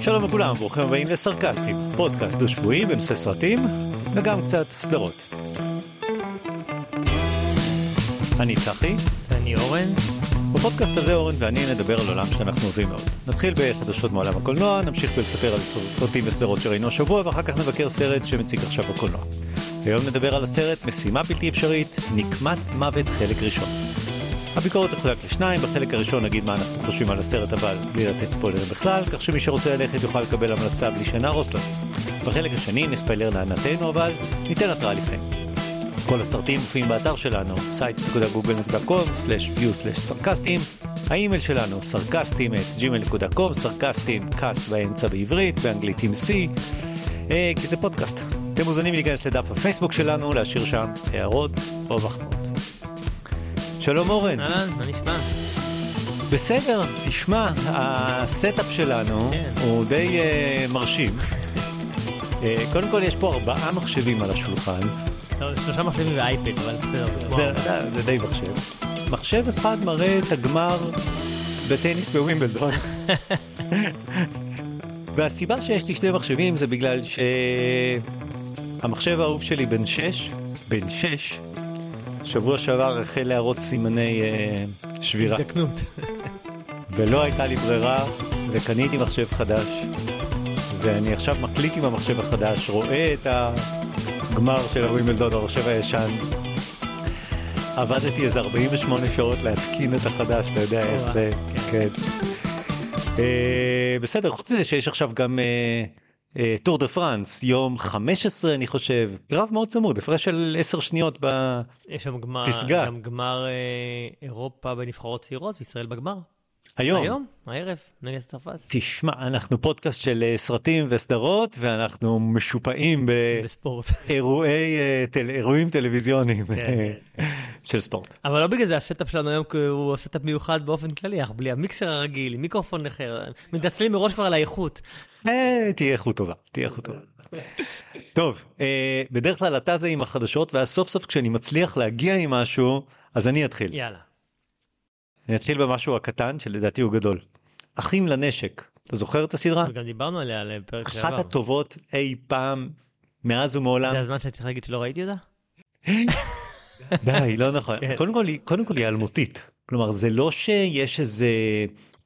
שלום לכולם, ברוכים הבאים לסרקסטים, פודקאסט דו-שבועי בנושא סרטים וגם קצת סדרות. אני צחי. אני אורן. בפודקאסט הזה אורן ואני נדבר על עולם שאנחנו אוהבים מאוד. נתחיל בחדשות מעולם הקולנוע, נמשיך בלספר על סרטים וסדרות שראינו השבוע ואחר כך נבקר סרט שמציג עכשיו בקולנוע. היום נדבר על הסרט משימה בלתי אפשרית, נקמת מוות חלק ראשון. הביקורת תחולק לשניים, בחלק הראשון נגיד מה אנחנו חושבים על הסרט אבל בלי לתת ספוילרים בכלל, כך שמי שרוצה ללכת יוכל לקבל המלצה בלי שנהרוס לו. בחלק השני נספיילר להנאתנו אבל ניתן התראה לפני. כל הסרטים מופיעים באתר שלנו, sites.google.com/view/סרקסטים, האימייל שלנו סרקסטים at gmail.com, סרקסטים cast באמצע בעברית, באנגלית עם C, אה, כי זה פודקאסט. אתם מוזמנים להיכנס לדף הפייסבוק שלנו, להשאיר שם הערות או מחמאות. שלום אורן. אהלן, מה נשמע? בסדר, תשמע, ה setup שלנו כן. הוא די אה, מרשים. אה, קודם כל יש פה ארבעה מחשבים על השולחן, לא, שלושה מחשבים ואייפד, אבל בסדר. זה. זה, זה די מחשב. מחשב אחד מראה את הגמר בטניס בווימבלדון. והסיבה שיש לי שני מחשבים זה בגלל שהמחשב האהוב שלי בן שש, בן שש, שבוע שעבר החל להראות סימני אה, שבירה. הזדקנות. ולא הייתה לי ברירה, וקניתי מחשב חדש, ואני עכשיו מקליט עם המחשב החדש, רואה את הגמר של הווימבלדון במחשב הישן. עבדתי איזה 48 שעות להתקין את החדש, אתה יודע איך זה, כן. אה, בסדר, חוץ מזה שיש עכשיו גם אה, טור דה פרנס, יום 15 אני חושב, קרב מאוד צמוד, הפרש של 10 שניות ב... יש שם גמר. גם גמר אה, אירופה בנבחרות צעירות, וישראל בגמר. היום. היום, הערב, נגד צרפת. תשמע, אנחנו פודקאסט של אה, סרטים וסדרות, ואנחנו משופעים ב... בספורט. אירועי, אה, טל, אירועים טלוויזיוניים כן, אה, של ספורט. אבל לא בגלל זה ה setup שלנו היום, כי הוא setup מיוחד באופן כללי, אנחנו בלי המיקסר הרגיל, עם מיקרופון אחר, מתנצלים מראש כבר על האיכות. תהיה איכות טובה, תהיה איכות טובה. טוב, בדרך כלל אתה זה עם החדשות, ואז סוף סוף כשאני מצליח להגיע עם משהו, אז אני אתחיל. יאללה. אני אתחיל במשהו הקטן, שלדעתי הוא גדול. אחים לנשק, אתה זוכר את הסדרה? גם דיברנו עליה לפרק אחת שעבר. הטובות אי פעם, מאז ומעולם. זה הזמן שאני צריך להגיד שלא ראיתי אותה? די, לא נכון. כן. קודם כל, היא- קודם כל היא אלמותית. כלומר, זה לא שיש איזה,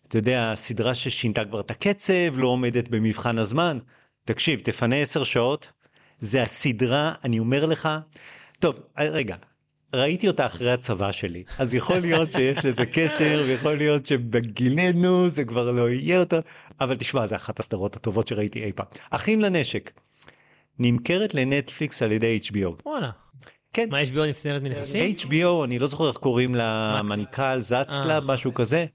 אתה יודע, סדרה ששינתה כבר את הקצב, לא עומדת במבחן הזמן. תקשיב, תפנה עשר שעות, זה הסדרה, אני אומר לך, טוב, אה, רגע. ראיתי אותה אחרי הצבא שלי, אז יכול להיות שיש לזה קשר, ויכול להיות שבגילנו זה כבר לא יהיה אותו, אבל תשמע, זה אחת הסדרות הטובות שראיתי אי פעם. אחים לנשק, נמכרת לנטפליקס על ידי HBO. וואלה. כן, מה, HBO נפסרת מנכסים? HBO, אני לא זוכר איך קוראים למנכ"ל, זצלה, אה. משהו כזה.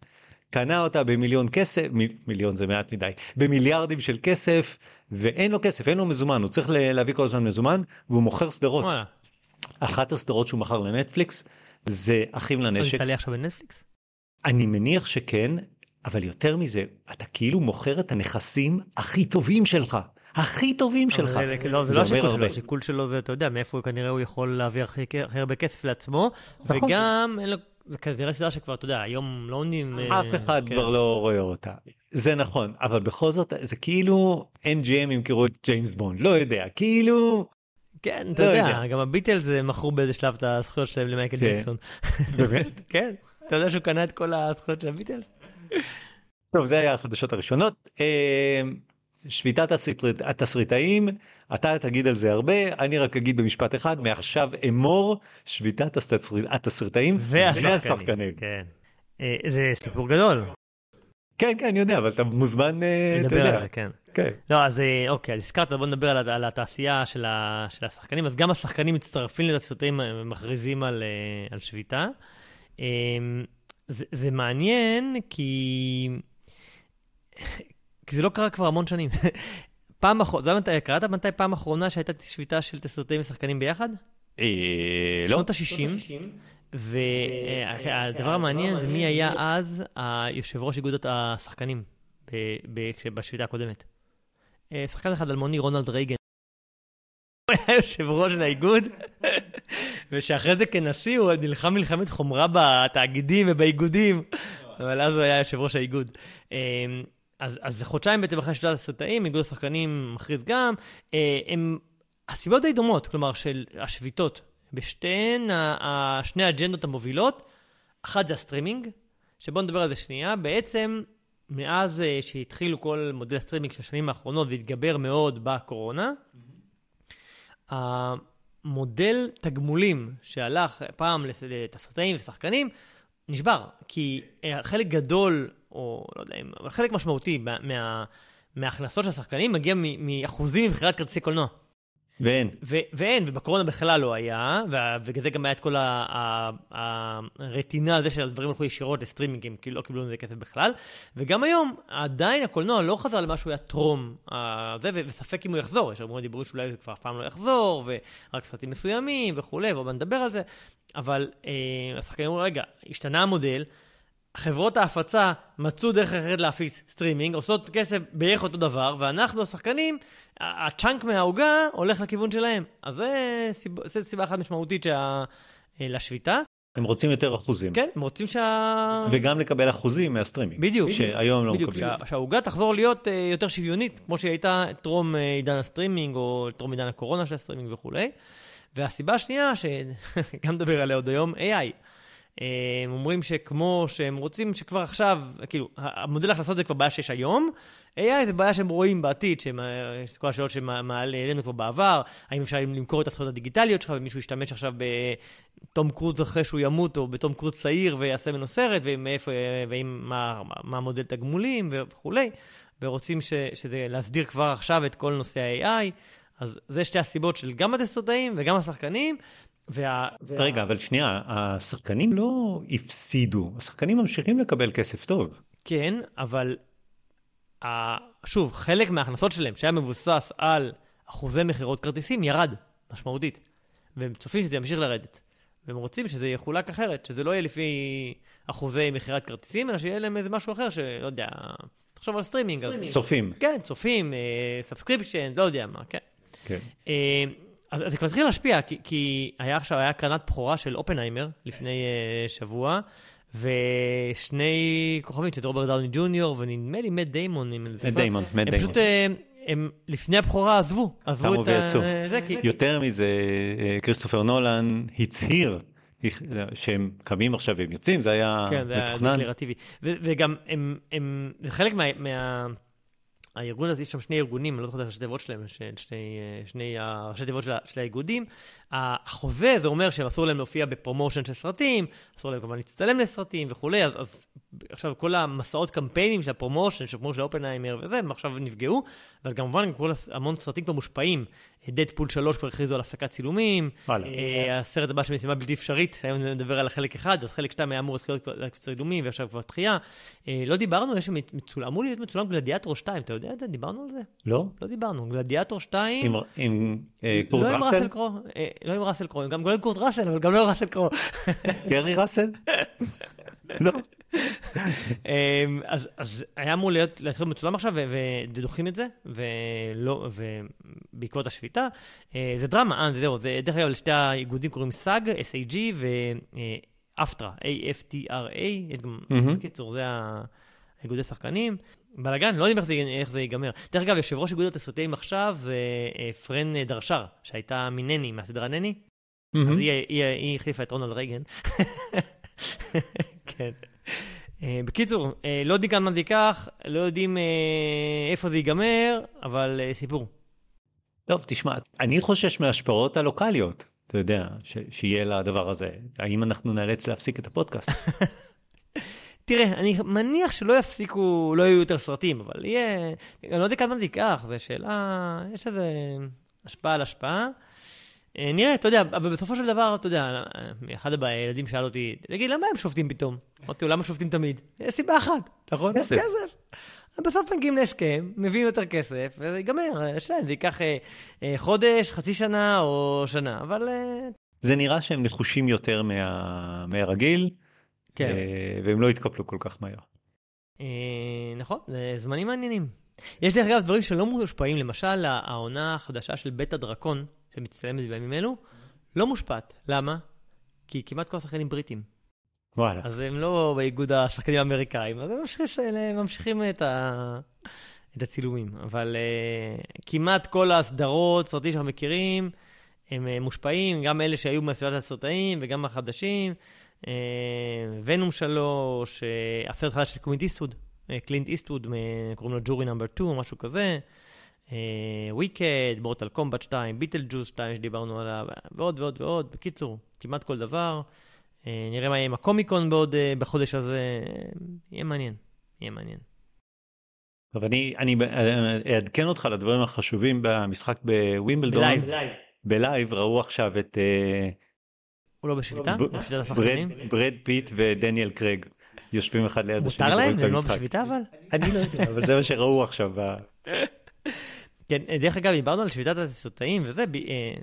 קנה אותה במיליון כסף, מיל, מיליון זה מעט מדי, במיליארדים של כסף, ואין לו כסף, אין לו מזומן, הוא צריך להביא כל הזמן מזומן, והוא מוכר סדרות. וואלה. אחת הסדרות שהוא מכר לנטפליקס זה אחים אז לנשק. היא תעלה עכשיו בנטפליקס? אני מניח שכן, אבל יותר מזה, אתה כאילו מוכר את הנכסים הכי טובים שלך, הכי טובים שלך. זה- לא, זה זה לא אומר השיקול שלו, הרבה. השיקול שלו זה, אתה יודע, מאיפה כנראה הוא יכול להביא הכי הכי הרבה כסף לעצמו, נכון. וגם אין לו, זה כזה סדרה שכבר, אתה יודע, היום לא עונים... אה, אף אחד כן. כבר לא רואה אותה. זה נכון, אבל בכל זאת זה כאילו MGM ימכרו את ג'יימס בונד, לא יודע, כאילו, כן, אתה לא יודע. גם הביטלס אה, מכרו באיזה שלב את הזכויות שלהם למייקל כן. ג'קסון. באמת? כן, אתה יודע שהוא קנה את כל הזכויות של הביטלס? טוב, זה היה החדשות הראשונות. אה, שביתת התסריטאים, אתה תגיד על זה הרבה, אני רק אגיד במשפט אחד, מעכשיו אמור שביתת התסריטאים והשחקנים. כן. אה, זה סיפור גדול, כן, כן, אני יודע, אבל אתה מוזמן, אה, אתה נדבר על יודע. זה, כן. כן. לא, אז אה, אוקיי, אז הזכרת, בוא נדבר על, על התעשייה של, ה, של השחקנים. אז גם השחקנים מצטרפים לתסריטאים, אה, מכריזים על, אה, על שביתה. אה, זה, זה מעניין, כי... כי זה לא קרה כבר המון שנים. פעם אחרונה, זה מתי, קראת מתי פעם אחרונה שהייתה שביתה של תסריטאים ושחקנים ביחד? אה, לא. שנות ה-60. והדבר המעניין זה מי היה אז היושב ראש איגוד השחקנים בשביתה הקודמת. אה, שחקן אחד אלמוני, רונלד רייגן. הוא היה יושב ראש האיגוד, ושאחרי זה כנשיא הוא נלחם מלחמת חומרה בתאגידים ובאיגודים, אבל אז הוא היה יושב ראש האיגוד. אה, אז, אז זה חודשיים בעצם אחרי שביתת הסרטאים, איגוד השחקנים מכריז גם. אה, הם, הסיבות די דומות, כלומר, של השביתות. בשתיהן, שני האג'נדות המובילות, אחת זה הסטרימינג, שבואו נדבר על זה שנייה. בעצם, מאז אה, שהתחילו כל מודל הסטרימינג של השנים האחרונות והתגבר מאוד בקורונה. המודל תגמולים שהלך פעם לתסריטאים ושחקנים, נשבר. כי אה, חלק גדול, או לא יודע, אבל חלק משמעותי מה, מההכנסות של השחקנים מגיע מאחוזים ממכירת כרטיסי קולנוע. ואין. ו- ואין, ובקורונה בכלל לא היה, ובגלל זה גם היה את כל הרטינה על זה שהדברים הלכו ישירות לסטרימינגים, כי לא קיבלו מזה כסף בכלל. וגם היום, עדיין הקולנוע לא חזר למה שהוא היה טרום זה, וספק אם הוא יחזור. יש הרבה דיבורים שאולי הוא כבר אף פעם לא יחזור, ורק סרטים מסוימים וכולי, ובוא נדבר על זה. אבל אה, השחקנים אומרים, רגע, השתנה המודל. חברות ההפצה מצאו דרך אחרת להפיץ סטרימינג, עושות כסף בערך אותו דבר, ואנחנו השחקנים, ה chunk מהעוגה הולך לכיוון שלהם. אז זה סיבה, זה סיבה אחת משמעותית שה... לשביתה. הם רוצים יותר אחוזים. כן, הם רוצים שה... וגם לקבל אחוזים מהסטרימינג. בדיוק. שהיום לא בדיוק, מקבלים. בדיוק, שהעוגה תחזור להיות אה, יותר שוויונית, כמו שהיא הייתה טרום אה, עידן הסטרימינג, או טרום עידן הקורונה של הסטרימינג וכולי. והסיבה השנייה, שגם נדבר עליה עוד היום, AI. הם אומרים שכמו שהם רוצים שכבר עכשיו, כאילו, המודל ההכנסות זה כבר בעיה שיש היום, AI זה בעיה שהם רואים בעתיד, שיש את כל השאלות שמעלה אלינו כבר בעבר, האם אפשר למכור את הזכויות הדיגיטליות שלך, ומישהו ישתמש עכשיו בתום קרוז אחרי שהוא ימות, או בתום קרוז צעיר ויעשה ממנו סרט, ומאיפה, ועם מה, מה המודל תגמולים וכולי, ורוצים ש, שזה להסדיר כבר עכשיו את כל נושא ה-AI. אז זה שתי הסיבות של גם התסרטאים וגם השחקנים, וה... רגע, אבל שנייה, השחקנים לא הפסידו, השחקנים ממשיכים לקבל כסף טוב. כן, אבל שוב, חלק מההכנסות שלהם, שהיה מבוסס על אחוזי מכירות כרטיסים, ירד משמעותית. והם צופים שזה ימשיך לרדת. והם רוצים שזה יחולק אחרת, שזה לא יהיה לפי אחוזי מכירת כרטיסים, אלא שיהיה להם איזה משהו אחר שלא יודע, תחשוב על סטרימינג. צופים. כן, צופים, subscription, לא יודע מה, כן. כן. אז זה כבר התחיל להשפיע, כי, כי היה עכשיו, היה קרנת בכורה של אופנהיימר לפני uh, שבוע, ושני כוכבים, שזה רוברט דאוני ג'וניור, ונדמה לי מת דיימון. מת דיימון, מת דיימון. הם פשוט, אה, הם לפני הבכורה עזבו, עזבו את ויצאו. זה. כי... יותר מזה, אה, כריסטופר נולן הצהיר. שהם קמים עכשיו והם יוצאים, זה היה מתוכנן. כן, זה היה דקלרטיבי. וגם הם, הם, זה חלק מה... מה הארגון הזה, יש שם שני ארגונים, אני לא זוכר את הראשי תיבות שלהם, שני, שני הראשי תיבות של, של האיגודים. החוזה, זה אומר שהם אסור להם להופיע ב promotion של סרטים, אסור להם כמובן להצטלם לסרטים וכולי, אז, אז עכשיו כל המסעות קמפיינים של ה promotion, של כמו של אופנהיימר וזה, הם עכשיו נפגעו, אבל כמובן כל המון סרטים כבר מושפעים. דדפול 3 כבר הכריזו על הפסקת צילומים, אה, הסרט הבא של משימה בלתי אפשרית, היום נדבר על החלק אחד, אז חלק 2 היה אמור להתחיל צילומים ועכשיו כבר דחייה. אה, לא דיברנו, יש מצולם, אמור להיות מצולם גלדיאטור 2, אתה יודע את זה? דיברנו על זה? לא. לא דיברנו, גלדיאטור 2. עם, אה, קורט לא ראסל? קרו, אה, לא עם ראסל קרו, גם גולן קורט ראסל, אבל גם לא עם ראסל קרו. גרי ראסל? לא. אמ, אז, אז היה אמור להיות, להתחיל מצולם עכשיו, ודוחים את זה, ולא, ובעקבות השביתה. אה, זה דרמה, אה, זהו, זה, דרך אגב, לשתי האיגודים קוראים סאג, SAG ואפטרה, A-F-T-R-A, יש גם, בקיצור, זה האיגודי שחקנים. בלאגן, לא יודעים איך זה, איך זה ייגמר. דרך אגב, יושב ראש איגוד התסרטאים עכשיו זה אה, פרן דרשר, שהייתה מנני, מהסדרה נני. אז היא החליפה את רונלד רייגן. כן. Uh, בקיצור, uh, לא יודעים כמה זה ייקח, לא יודעים איפה זה ייגמר, אבל סיפור. טוב, תשמע, אני חושש מההשפעות הלוקאליות, אתה יודע, ש- שיהיה לדבר הזה. האם אנחנו נאלץ להפסיק את הפודקאסט? תראה, אני מניח שלא יפסיקו, לא יהיו יותר סרטים, אבל יהיה, אני לא יודע כמה זה ייקח, זו שאלה, יש איזה השפעה על השפעה. אה, נראה, אתה יודע, אבל בסופו של דבר, אתה יודע, אחד הילדים שאל אותי, תגיד, למה הם שופטים פתאום? אמרתי לו, למה שופטים תמיד? יש סיבה אחת, נכון? כסף. בסוף מגיעים להסכם, מביאים יותר כסף, וזה ייגמר, להם, זה ייקח אה, אה, חודש, חצי שנה או שנה, אבל... אה... זה נראה שהם נחושים יותר מה... מהרגיל, כן. אה, והם לא יתקפלו כל כך מהר. אה, נכון, זה זמנים מעניינים. יש דרך אגב דברים שלא מושפעים, למשל העונה החדשה של בית הדרקון, שמצטלמת בימים אלו, לא מושפעת. למה? כי כמעט כל השחקנים בריטים. וואלה. אז הם לא באיגוד השחקנים האמריקאים, אז הם ממשיכים, ממשיכים את, ה, את הצילומים. אבל אה, כמעט כל הסדרות, סרטים שאנחנו מכירים, הם אה, מושפעים, גם אלה שהיו משביתת התסריטאים וגם החדשים. אה, ונום שלוש, אה, הסרט חדש של קווינט איסטווד, קלינט איסטווד, קוראים לו Juror Number 2, משהו כזה. וויקד, מורטל קומבט 2, ביטלג'וס 2 שדיברנו עליו, ועוד ועוד ועוד. בקיצור, כמעט כל דבר. אה, נראה מה יהיה עם הקומיקון בעוד, אה, בחודש הזה. יהיה מעניין, יהיה מעניין. טוב, אני, אני אעדכן אותך לדברים החשובים במשחק בווימבלדון. בלייב, בלייב. בלייב ראו עכשיו את... אה, הוא לא בשביתה? ברד, פיט ודניאל קרייג יושבים אחד ליד השני. מותר להם? הם לא. בשביתה אבל? אני לא יודע, אבל זה מה שראו עכשיו. כן, דרך אגב, דיברנו על שביתת התסריטאים וזה, ב- אה,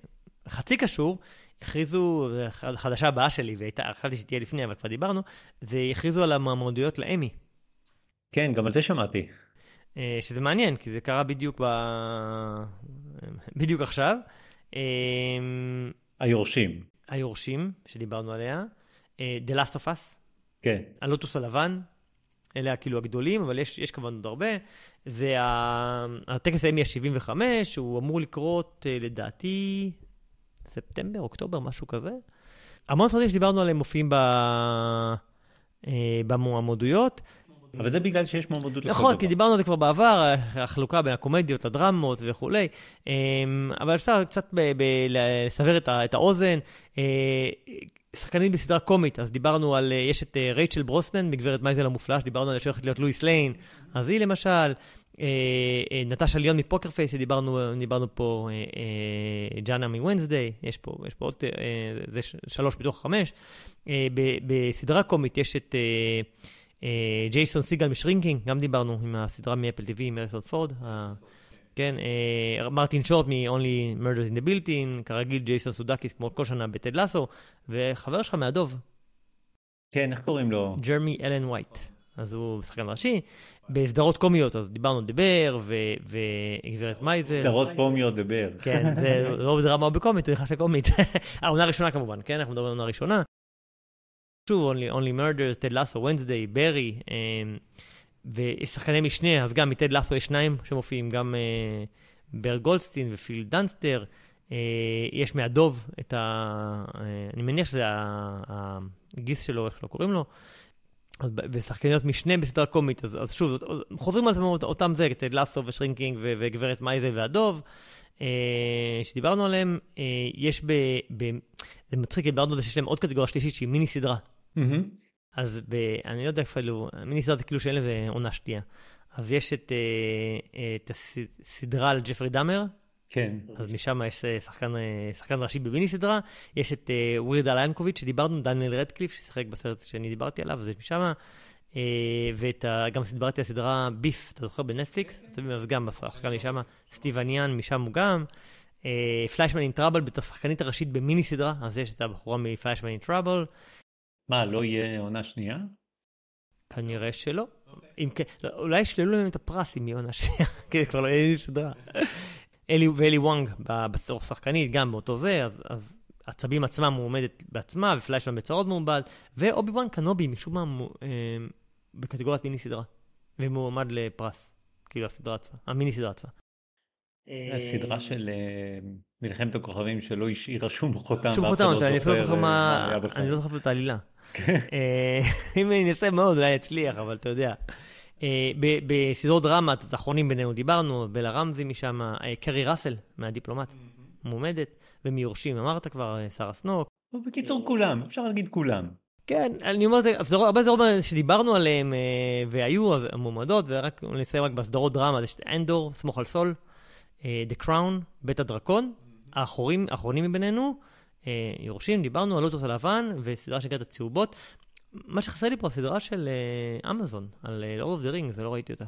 חצי קשור, הכריזו, החדשה הבאה שלי, והייתה, חשבתי שתהיה לפני, אבל כבר דיברנו, זה הכריזו על המועמדויות לאמי. כן, גם על זה שמעתי. אה, שזה מעניין, כי זה קרה בדיוק ב... בדיוק עכשיו. אה, היורשים. היורשים, שדיברנו עליה, אה, The Last of Us, כן. הלוטוס הלבן, אלה כאילו הגדולים, אבל יש, יש כמובן עוד הרבה. זה ה- הטקס האמי ה-75, הוא אמור לקרות אה, לדעתי ספטמבר, אוקטובר, משהו כזה. המון סרטים שדיברנו עליהם מופיעים ב... אה, במועמדויות. אבל זה בגלל שיש מועמדות לכל נכון, דבר. כי דיברנו על זה כבר בעבר, החלוקה בין הקומדיות לדרמות וכולי, אמ, אבל אפשר קצת ב- ב- לסבר את ה- את האוזן. שחקנית בסדרה קומית, אז דיברנו על, אה, יש את אה, רייצ'ל ברוסנן מגברת מייזל המופלא, שדיברנו עליה שהולכת להיות לואיס ליין, אז היא למשל, אה, נטשה ליון מ Poker Face, שדיברנו דיברנו פה, ג'נה מוונסדיי, יש פה, עוד, זה שלוש מתוך חמש. בסדרה קומית יש את... ג'ייסון סיגל מ Shrinking, גם דיברנו על הסדרה מאפל TV עם הריסון פורד. כן, אה, מרטין שורט מ-Only Murders in the Building, כרגיל ג'ייסון סודקיס כמו כל שנה בטד לסו, וחבר שלך מהדוב, כן, איך קוראים לו? ג'רמי אלן ווייט. אז הוא שחקן ראשי. בסדרות קומיות, אז דיברנו The Bear וגברת מייזל. סדרות קומיות The Bear. כן, זה לא בדרמה או בקומית, הוא נכנס לקומית. העונה הראשונה כמובן, כן? אנחנו מדברים על העונה הראשונה. שוב, Only, only Murders, טד לסו, ונסדיי, ברי, ויש שחקני משנה, אז גם מטד לסו יש שניים שמופיעים, גם אה, ברט גולדסטין ופיל דנסטר. אה, יש מהדוב את ה... אה, אני מניח שזה הגיס שלו, איך שלא קוראים לו. אז ב- ושחקניות משנה בסדרה קומית, אז, אז שוב, זאת- חוזרים על עצמם אות- אותם זה, טד לסו ושרינקינג ו- וגברת מייזל והדוב. אה, שדיברנו עליהם, אה, יש ב, ב... זה מצחיק, דיברנו על זה שיש להם עוד קטגוריה שלישית שהיא מיני סדרה. מהמם. אז ב, אני לא יודע אפילו, מיני סדרה זה כאילו שאין לזה עונה שנייה. אז יש את, אה, אה, את הסדרה על ג'פרי דאמר, כן. אז משם יש אה, שחקן, אה, שחקן ראשי במיני סדרה. יש את אה, ווירד אל ינקוביץ' שדיברנו, דניאל רדקליף ששיחק בסרט שאני דיברתי עליו, אז יש משם. אה, ואת ה, גם דיברתי על הסדרה Beef, אתה זוכר בנטפליקס? אז גם בשחקן משם, סטיבן יאן משם הוא גם. Fleishman in Trouble, השחקנית הראשית במיני סדרה, אז יש את הבחורה מ Fleishman in Trouble. מה, לא יהיה עונה שנייה? כנראה שלא. אם כן, לא, אולי ישללו להם את הפרס אם יהיה עונה שנייה, כי זה כבר לא יהיה סדרה. אלי ואלי וואנג ב- בצורך שחקנית, גם באותו זה, אז, אז עצבים עצמה מועמדת בעצמה, ופליישמן בצרות מעובד, ואובי וואן קנובי, משום מה, אה, בקטגוריית מיני סדרה, ומועמד לפרס, כאילו הסדרה עצמה, המיני סדרה עצמה. הסדרה של אה, מלחמת הכוכבים שלא השאירה שום חותם. שום חותם, לא אה. אני לא זוכר את העלילה. אה, אם אני אנסה מאוד, אולי אצליח, אבל אתה יודע. אה, בסדרות דרמה, את האחרונים בינינו דיברנו, בלה רמזי משם, אה, קרי ראסל מהדיפלומט, מועמדת, ומיורשים אמרת כבר, שרה סנוק. בקיצור כולם, אפשר להגיד כולם. כן, אני אומר, זה, הסדרות- הרבה סדרות שדיברנו עליהן והיו אז המועמדות, ורק נסיים רק בסדרות דרמה, יש את אנדור, סמוך על סול, The Crown, בית הדרקון, האחרונים מבינינו, יורשים, דיברנו על לוטוס הלבן, וסדרה שנקראת הצהובות. מה שחסר לי פה, הסדרה של אה, אמזון, על אה, Lord of the Rings, זה לא ראיתי אותה.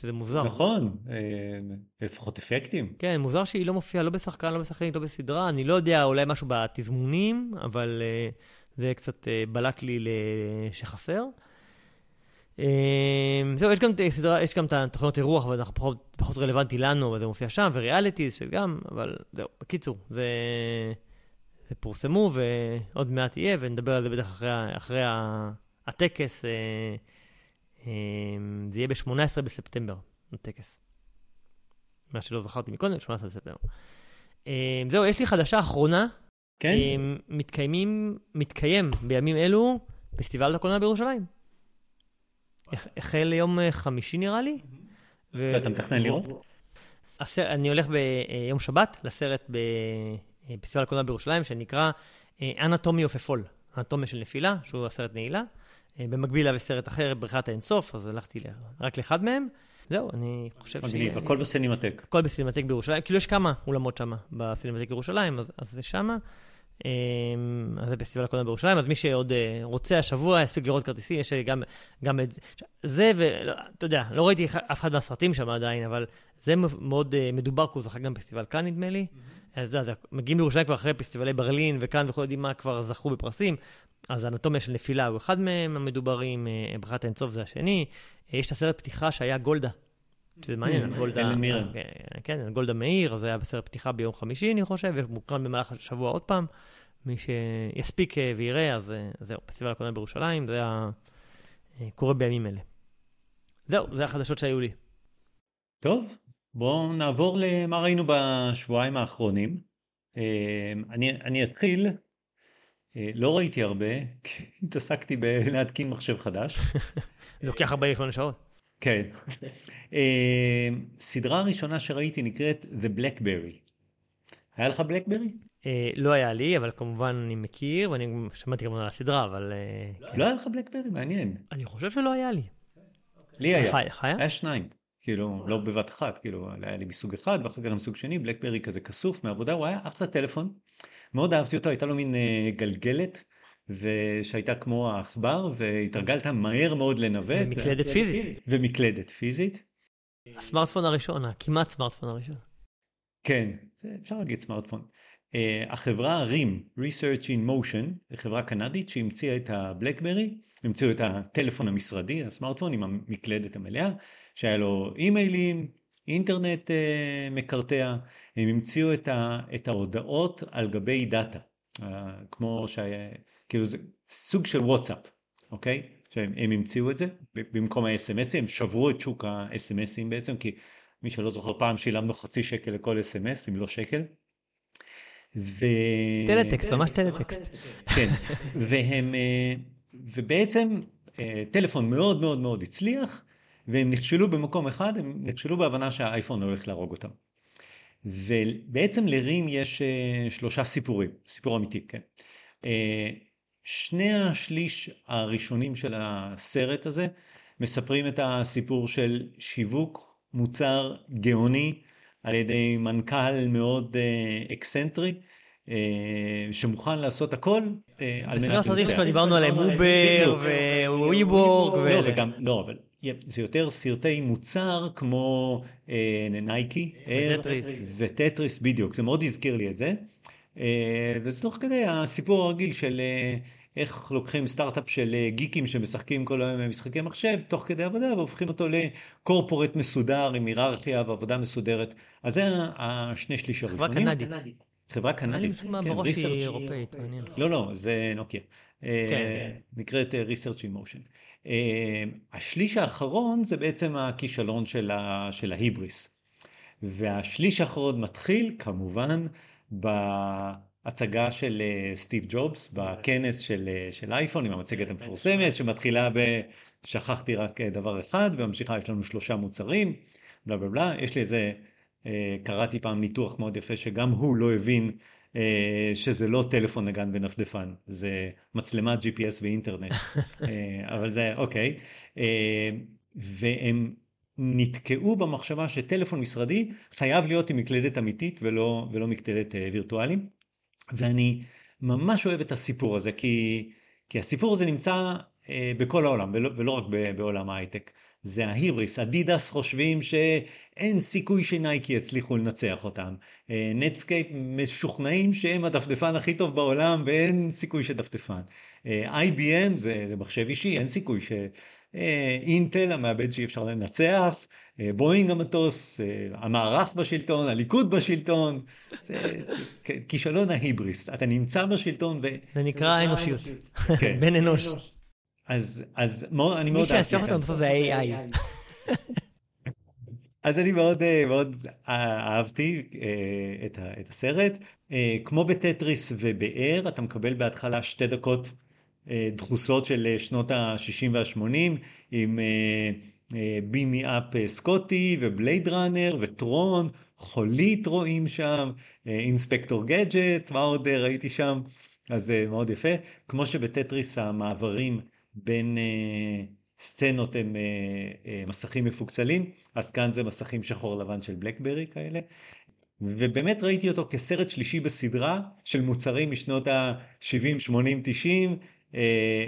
שזה מוזר. נכון, אה, לפחות אפקטים. כן, מוזר שהיא לא מופיעה לא בשחקן, לא בשחקנית, לא בסדרה. אני לא יודע, אולי משהו בתזמונים, אבל uh, זה קצת uh, בלט לי שחסר. Uh, זהו, יש גם, את סדרה, יש גם את התוכניות אירוח, אבל אנחנו פחות, פחות רלוונטי לנו, אבל זה מופיע שם, וריאליטיז שגם, אבל זהו, בקיצור, זה פורסמו, ועוד מעט יהיה, ונדבר על זה בטח אחרי, אחרי הטקס. אה, אה, זה יהיה ב-18 בספטמבר, הטקס. מה שלא זכרתי מקודם, 18 בספטמבר. אה, זהו, יש לי חדשה אחרונה. כן? מתקיימים, מתקיים בימים אלו פסטיבל הקולנוע בירושלים. החל יום חמישי נראה לי. ואתה מתכנן לראות? אני הולך ביום שבת לסרט בפסטיבל הקולנוע בירושלים, שנקרא of a Fall, אנטומיה של נפילה, שהוא הסרט נעילה. אה, במקביל היה סרט אחר, בריכת האינסוף, אז הלכתי רק לאחד מהם. זהו, אני חושב ש... מגניב, הכל בסינמטק. הכל בסינמטק בירושלים, כאילו יש כמה אולמות שם בסינמטק בירושלים, אז, אז זה שמה. אמ, אז זה פסטיבל הקולנוע בירושלים, אז מי שעוד אה, רוצה השבוע יספיק לראות כרטיסים, יש גם, גם את זה, ואתה יודע, לא ראיתי אף אחד מהסרטים שם עדיין, אבל זה מאוד אה, מדובר, כי הוא זכה גם בפסטיבל כאן נדמה לי. Mm-hmm. אז זה, מגיעים לירושלים כבר אחרי פסטיבלי ברלין וכאן וכל יודעים מה כבר זכו בפרסים, אז האנטומיה של נפילה הוא אחד מהם המדוברים, אה, ברכת האינסוף זה השני. יש את הסרט פתיחה שהיה גולדה. שזה מעניין, גולדה... כן, גולדה מאיר, זה היה בסרט פתיחה ביום חמישי, אני חושב, ומוקרן במהלך השבוע עוד פעם. מי שיספיק ויראה, אז זהו, פסטיבל הקולנוע בירושלים, זה היה קורה בימים אלה. זהו, זה החדשות שהיו לי. טוב, בואו נעבור למה ראינו בשבועיים האחרונים. אני, אני אתחיל, לא ראיתי הרבה, כי התעסקתי בלהתקין מחשב חדש. לוקח 48 שעות. כן. סדרה ראשונה שראיתי נקראת The Blackberry. היה לך בלקברי? אה, לא היה לי, אבל כמובן אני מכיר, ואני שמעתי גם על הסדרה, אבל... אה, לא היה לך בלקברי? מעניין. אני חושב שלא היה לי. לי היה. היה שניים. כאילו, לא בבת אחת, כאילו, היה לי מסוג אחד, ואחר כך מסוג שני, בלקברי כזה כסוף מעבודה, הוא היה אחלה טלפון. מאוד אהבתי אותו, הייתה לו מין אה, גלגלת, ושהייתה כמו העכבר, והתרגלת מהר מאוד לנווט. ומקלדת פיזית. ומקלדת פיזית. הסמארטפון הראשון, הכמעט סמארטפון הראשון. כן, אפשר להגיד סמארטפון. Uh, החברה RIM, Research in Motion, חברה קנדית שהמציאה את הבלקברי, המציאו את הטלפון המשרדי, הסמארטפון עם המקלדת המלאה, שהיה לו אימיילים, אינטרנט uh, מקרטע, הם המציאו את, ה, את ההודעות על גבי דאטה, uh, כמו שהיה, כאילו זה סוג של וואטסאפ, אוקיי? שהם המציאו את זה במקום ה-SMSים, הם שברו את שוק ה-SMSים בעצם, כי מי שלא זוכר פעם שילמנו חצי שקל לכל אס.אם.אס, אם לא שקל. ו... טלטקסט, ממש טלטקסט. כן, והם, אה, ובעצם אה, טלפון מאוד מאוד מאוד הצליח, והם נכשלו במקום אחד, הם נכשלו בהבנה שהאייפון הולך להרוג אותם. ובעצם לרים יש אה, שלושה סיפורים, סיפור אמיתי, כן. שני השליש הראשונים של הסרט הזה מספרים את הסיפור של שיווק מוצר גאוני על ידי מנכ"ל מאוד אה, אקסצנטרי. אה, שמוכן לעשות הכל אה, על מנת לנצח. בסרט דיברנו עליהם אובר ו WeWork. לא, וגם, לא, אבל זה יותר סרטי מוצר כמו נייקי, וטטריס, בדיוק, זה מאוד הזכיר לי את זה. וזה תוך כדי הסיפור הרגיל של איך לוקחים סטארט-אפ של אה, גיקים שמשחקים כל היום במשחקי מחשב תוך כדי עבודה והופכים אותו לקורפורט מסודר עם היררכיה ועבודה מסודרת. אז זה השני שליש הראשונים. חברה קנדית. חברה קנדית. כן, היא אירופאית. לא, לא, זה נוקיה. אה, כן. נקראת אה, Research in Motion. השליש האחרון זה בעצם הכישלון של, של ההיבריס. והשליש האחרון מתחיל כמובן ב... הצגה של אה, סטיב ג'ובס בכנס של, אה, של אייפון עם המצגת המפורסמת שמתחילה ב... שכחתי רק אה, דבר אחד וממשיכה יש לנו שלושה מוצרים בלה בלה בלה. יש לי איזה קראתי פעם ניתוח מאוד יפה שגם הוא לא הבין שזה לא טלפון נגן ונפדפן זה מצלמת GPS ואינטרנט. אבל זה אוקיי. והם נתקעו במחשבה שטלפון משרדי חייב להיות עם מקלדת אמיתית ולא, ולא מקלדת וירטואלית. ואני ממש אוהב את הסיפור הזה, כי, כי הסיפור הזה נמצא אה, בכל העולם, ולא, ולא רק בעולם ההייטק. זה ההיבריס. אדידס חושבים שאין סיכוי שנייקי יצליחו לנצח אותם. נטסקייפ משוכנעים שהם הדפדפן הכי טוב בעולם ואין סיכוי שדפדפן. IBM זה, זה מחשב אישי, אין סיכוי שאינטל המעבד שאי אפשר לנצח, בואינג המטוס, המערך בשלטון, הליכוד בשלטון, זה כישלון ההיבריס. אתה נמצא בשלטון ו... זה נקרא האנושיות. בן אנוש. אז, אז מאוד, אני מאוד. מי שיעצור אותנו בסוף זה ה-AI. אז אני מאוד, מאוד אהבתי את הסרט. כמו בטטריס ובאר, אתה מקבל בהתחלה שתי דקות דחוסות של שנות ה-60 וה-80, עם בימי אפ סקוטי ובלייד ראנר וטרון, חולית רואים שם, אינספקטור גדג'ט, מה עוד ראיתי שם? אז זה מאוד יפה. כמו שבטטריס המעברים בין סצנות הם מסכים מפוקסלים, אז כאן זה מסכים שחור לבן של בלקברי כאלה. ובאמת ראיתי אותו כסרט שלישי בסדרה של מוצרים משנות ה-70, 80, 90, uh,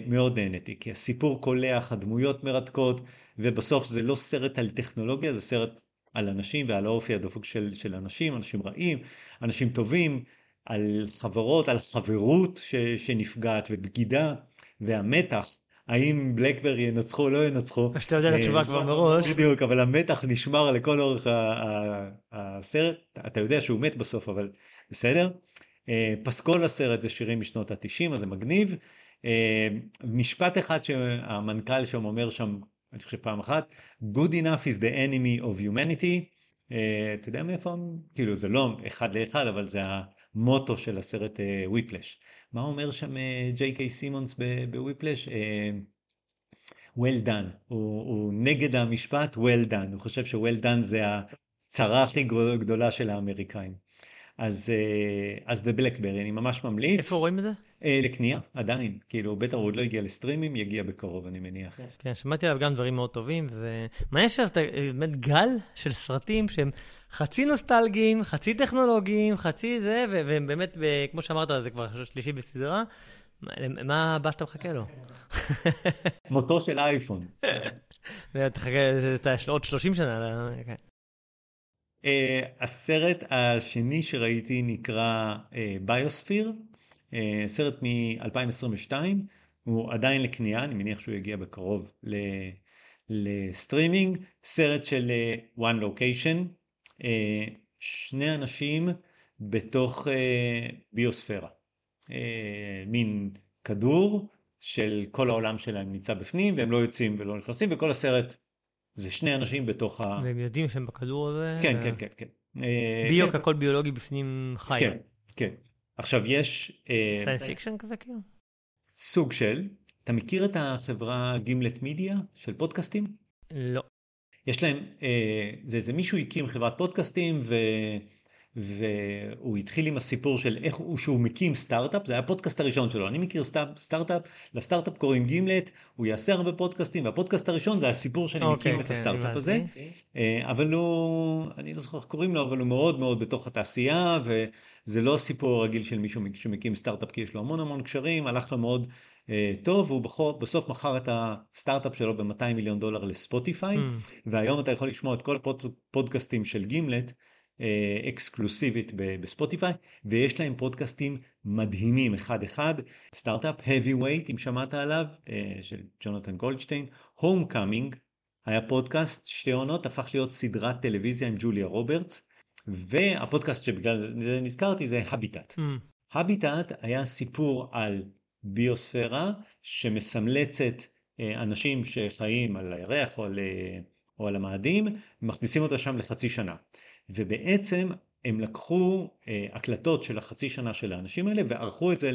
מאוד נהניתי, כי הסיפור קולח, הדמויות מרתקות, ובסוף זה לא סרט על טכנולוגיה, זה סרט על אנשים ועל האופי הדפוק של, של אנשים, אנשים רעים, אנשים טובים, על חברות, על חברות ש, שנפגעת ובגידה, והמתח האם בלקברי ינצחו או לא ינצחו. שאתה יודע את התשובה אה, כבר מראש. בדיוק, אבל המתח נשמר לכל אורך הסרט, אתה יודע שהוא מת בסוף, אבל בסדר. אה, פסקול הסרט זה שירים משנות התשעים, אז זה מגניב. אה, משפט אחד שהמנכ"ל שם אומר שם, אני חושב פעם אחת, Good enough is the enemy of humanity. אתה יודע מאיפה, כאילו זה לא אחד לאחד, אבל זה המוטו של הסרט וויפלש. מה אומר שם ג'יי קיי סימונס בוויפלש? well done, הוא, הוא נגד המשפט well done, הוא חושב ש-well done זה הצרה הכי גדולה של האמריקאים. אז, אז The Blackberry, אני ממש ממליץ. איפה רואים את זה? לקנייה, עדיין. כאילו, בטח הוא עוד לא הגיע לסטרימים, יגיע בקרוב, אני מניח. כן, שמעתי עליו גם דברים מאוד טובים, וזה... מה יש עכשיו, באמת גל של סרטים שהם חצי נוסטלגיים, חצי טכנולוגיים, חצי זה, והם באמת, כמו שאמרת, זה כבר שלישי בסדרה. מה הבא שאתה מחכה לו? מותו של אייפון. תחכה, עוד 30 שנה. כן. אה, הסרט השני שראיתי נקרא ביוספיר, אה, סרט מ-2022, הוא עדיין לקנייה, אני מניח שהוא יגיע בקרוב לסטרימינג, סרט של אה, One Location, שני אנשים בתוך ביוספירה. אה, מין כדור של כל העולם שלהם נמצא בפנים והם לא יוצאים ולא נכנסים וכל הסרט זה שני אנשים בתוך ה... והם יודעים שהם בכדור הזה? כן, ו... כן, כן, כן. אה, ביוק כן. הכל ביולוגי בפנים חי. כן, כן. עכשיו יש... science fiction כזה כאילו? סוג של. אתה מכיר את החברה Gimlet Media של פודקאסטים? לא. יש להם, אה, זה, איזה מישהו הקים חברת פודקאסטים ו... והוא התחיל עם הסיפור של איך הוא שהוא מקים סטארט-אפ זה היה הפודקאסט הראשון שלו אני מכיר סטארט-אפ לסטארט-אפ קוראים Gimlet הוא יעשה הרבה פודקאסטים והפודקאסט הראשון זה הסיפור שאני okay, מקים okay, את הסטארט-אפ הזה אה, אבל הוא אני לא זוכר איך קוראים לו אבל הוא מאוד מאוד בתוך התעשייה וזה לא סיפור רגיל של מישהו שמקים סטארט-אפ כי יש לו המון המון קשרים הלך לו מאוד uh, טוב והוא בחור, בסוף מכר את הסטארט-אפ שלו ב-200 מיליון דולר לספוטיפיי mm. והיום אתה יכול לשמוע את כל הפודקאסטים של Gimlet. אה, אקסקלוסיבית בספוטיפיי ויש להם פודקאסטים מדהימים אחד אחד סטארט-אפ heavyweight אם שמעת עליו אה, של ג'ונתן גולדשטיין Homecoming היה פודקאסט שתי עונות הפך להיות סדרת טלוויזיה עם ג'וליה רוברטס והפודקאסט שבגלל זה נזכרתי זה Habitat. Mm. Habitat היה סיפור על ביוספירה שמסמלצת אה, אנשים שחיים על הירח או על, או על המאדים מכניסים אותה שם לחצי שנה. ובעצם הם לקחו אה, הקלטות של החצי שנה של האנשים האלה וערכו את זה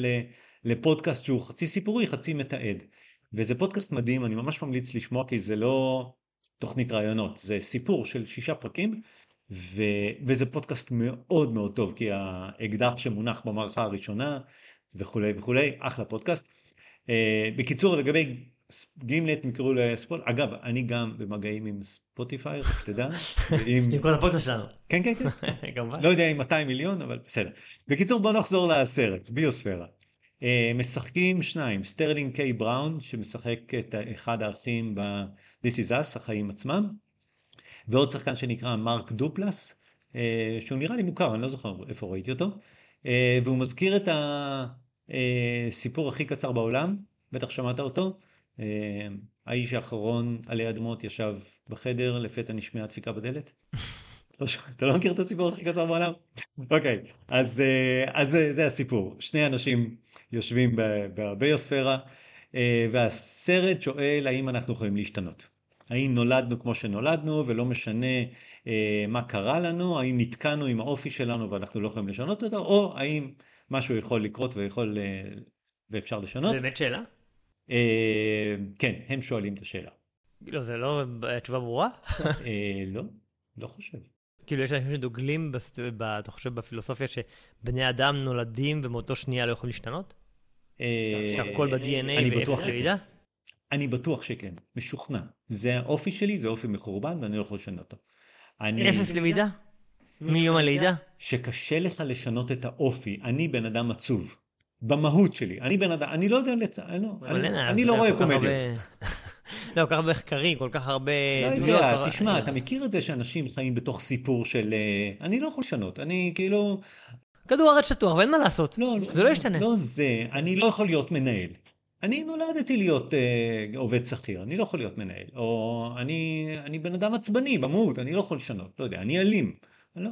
לפודקאסט שהוא חצי סיפורי חצי מתעד. וזה פודקאסט מדהים אני ממש ממליץ לשמוע כי זה לא תוכנית רעיונות זה סיפור של שישה פרקים ו... וזה פודקאסט מאוד מאוד טוב כי האקדח שמונח במערכה הראשונה וכולי וכולי אחלה פודקאסט. אה, בקיצור לגבי Gimlet נקראו לספוט אגב אני גם במגעים עם ספוטיפיי שתדע. עם כל הפודקאסט שלנו. כן כן כן. לא יודע אם 200 מיליון אבל בסדר. בקיצור בוא נחזור לסרט ביוספירה. אה, משחקים שניים, סטרלינג קיי בראון, שמשחק את אחד האחים ב-This is Us, החיים עצמם, ועוד שחקן שנקרא מרק דופלס, אה, שהוא נראה לי מוכר, אני לא זוכר איפה ראיתי אותו, אה, והוא מזכיר את הסיפור הכי קצר בעולם, בטח שמעת אותו, האיש האחרון עלי אדמות ישב בחדר, לפתע נשמעה דפיקה בדלת. לא אתה לא מכיר את הסיפור הכי קצר בעולם? אוקיי, אז, אז זה הסיפור. שני אנשים יושבים בביוספירה, והסרט שואל האם אנחנו יכולים להשתנות. האם נולדנו כמו שנולדנו ולא משנה אה, מה קרה לנו, האם נתקענו עם האופי שלנו ואנחנו לא יכולים לשנות אותו, או האם משהו יכול לקרות ויכול, אה, ואפשר לשנות. באמת שאלה? אה, כן, הם שואלים את השאלה. לא, זה לא תשובה ברורה? אה, לא, לא חושב. כאילו יש אנשים שדוגלים, אתה חושב, בפילוסופיה שבני אדם נולדים ומאותו שנייה לא יכולים להשתנות? שהכל ב-DNA ואפס ירידה? אני בטוח שכן, משוכנע. זה האופי שלי, זה אופי מחורבן ואני לא יכול לשנות אותו. אני... אפס למידה? מיום הלידה? שקשה לך לשנות את האופי. אני בן אדם עצוב. במהות שלי. אני בן אדם, אני לא יודע לצ... אני לא, אני, אני לא רואה קומדיות. לא, כל כך הרבה מחקרים, כל כך הרבה... לא יודע, תשמע, אתה מכיר את זה שאנשים חיים בתוך סיפור של... אה, אני לא יכול לשנות, אני כאילו... כדור הארץ שטוח, ואין מה לעשות. לא, זה לא ישתנה. לא זה, אני לא יכול להיות מנהל. אני נולדתי להיות uh, עובד שכיר, אני לא יכול להיות מנהל. או אני, אני בן אדם עצבני במהות, אני לא יכול לשנות, לא יודע, אני אלים. לא.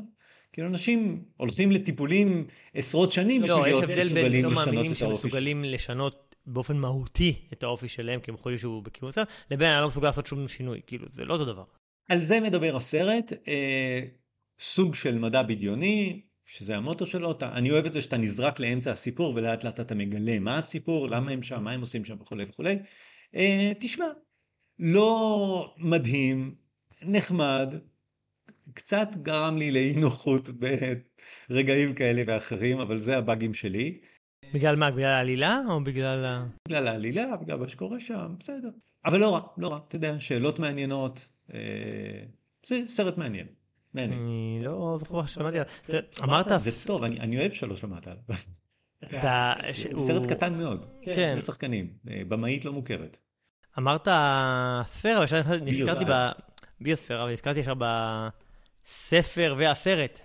כאילו אנשים הולכים לטיפולים עשרות שנים לא, בשביל להיות מסוגלים לשנות את האופי. לא, יש הבדל בין לא מאמינים שמסוגלים לשנות באופן מהותי את האופי שלהם, כי הם יכולים שהוא בכיוון מסוים, לבין אני לא מסוגל לעשות שום שינוי, כאילו, זה לא אותו דבר. על זה מדבר הסרט, אה, סוג של מדע בדיוני, שזה המוטו שלו, אתה, אני אוהב את זה שאתה נזרק לאמצע הסיפור ולאט לאט אתה מגלה מה הסיפור, למה הם שם, מה הם עושים שם וכולי וכולי. אה, תשמע, לא מדהים, נחמד, קצת גרם לי לאי נוחות ברגעים כאלה ואחרים, אבל זה הבאגים שלי. בגלל מה? בגלל העלילה או בגלל ה... בגלל העלילה, בגלל מה שקורה שם, בסדר. אבל לא רע, לא רע, אתה יודע, שאלות מעניינות, אה, זה סרט מעניין. אני לא זוכר ששמעתי עליו. אמרת... זה טוב, אני אוהב שלא שמעת עליו. סרט קטן מאוד, כן. שני שחקנים, אה, במאית לא מוכרת. אמרת ספירה, נזכרתי ביוספירה, ונזכרתי ישר בספר והסרט.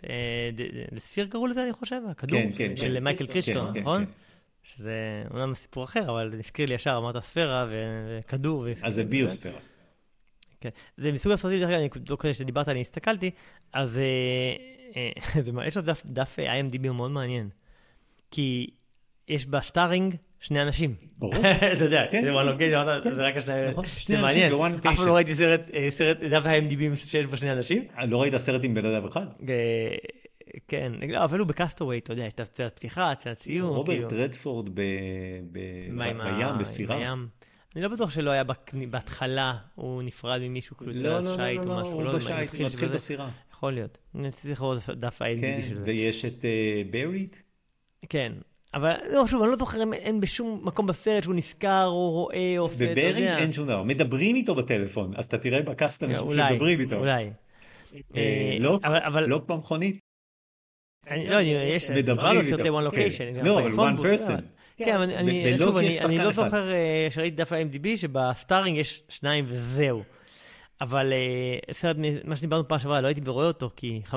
לספיר אה, קראו לזה, אני חושב, הכדור כן, כן, של מייקל קריסטון, נכון? שזה אומנם סיפור אחר, אבל נזכיר לי ישר, אמרת ספירה וכדור. אז זה ביוספירה. כן. זה מסוג הסרטים, דרך אגב, אני תוך כדי שדיברת, אני הסתכלתי, אז אה, אה, יש לו דף, IMDb מאוד מעניין. כי יש ב starring שני אנשים. ברור. אתה יודע, כן. זה one location, זה רק השני... נכון, זה מעניין. אף פעם לא ראיתי סרט, דף IMDb שיש בו שני אנשים. לא ראית סרט עם בן אדם אחד? כן, לא, הוא ב Cast Away, אתה יודע, יש את סצנת פתיחה, סצנת סיום. רוברט כאילו. רדפורד בים, בסירה. אני לא בטוח שלא היה בהתחלה, הוא נפרד ממישהו, כאילו יוצא לא, לא, לא, לא, לא, הוא בשייט, הוא מתחיל בסירה. יכול להיות. אני צריך לראות דף ה-IMDb כן, של זה. ויש את בריד? כן. אבל לא, שוב, אני לא זוכר אם אין בשום מקום בסרט שהוא נזכר או רואה או עושה, אתה יודע. בברי אין שום דבר. מדברים איתו בטלפון, אז אתה תראה בקאסט אנשים שמדברים איתו. אולי, אולי. לא כמו מכונית. לא, יש, מדברים איתו. כן. לא, אבל one person. כן, אבל אני, לא זוכר uh, שראיתי דף ה-MDB שבסטארינג יש שניים וזהו. אבל uh, סרט, מה שדיברנו פעם שעברה, לא הייתי ורואה אותו, כי 5.6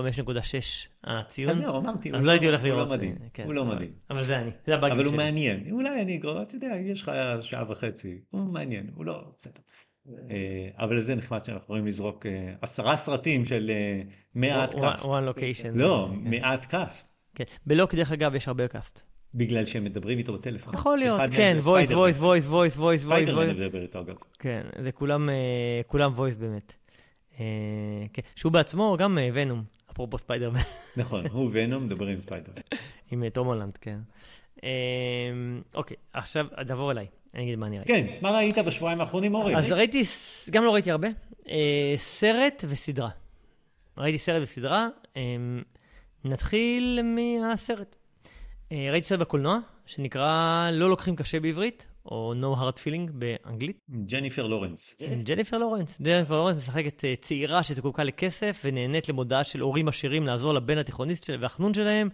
הציון. אז זהו, אמרתי. אז לא הייתי הולך לראות. הוא לא מדהים, כן, הוא לא מדהים. אבל זה אני, זה הבאגים שלי. אבל הוא מעניין. אולי אני אגרור, אתה יודע, יש לך שעה וחצי, הוא מעניין, הוא לא, בסדר. אה, אבל זה נחמד שאנחנו יכולים לזרוק עשרה סרטים של מעט cast. one location. לא, מעט cast. כן, ב Locke דרך אגב יש הרבה cast. בגלל שהם מדברים איתו בטלפון. יכול להיות, כן, voice, voice, voice, voice, voice, voice. ספיידרמן מדבר איתו אגב. כן, זה כולם, אה, כולם voice באמת. אה, כן, שהוא בעצמו גם Venom, אה, אפרופו ספיידרמן. נכון, הוא Venom, מדבר עם ספיידרמן. עם תום הולנד, כן. אוקיי, עכשיו תעבור אליי, אני אגיד מה אני ראיתי. כן, מה ראית בשבועיים האחרונים, אורי? אז ראיתי, גם לא ראיתי הרבה, סרט וסדרה. ראיתי סרט וסדרה, נתחיל מהסרט. אה, ראיתי סרט בקולנוע, שנקרא לא לוקחים קשה בעברית, או No Hard Feeling באנגלית. ג'ניפר לורנס. ג'ניפר לורנס. ג'ניפר לורנס משחקת אה, צעירה שזקוקה לכסף ונענית למודעה של הורים עשירים לעזור לבן התיכוניסט והחנון שלהם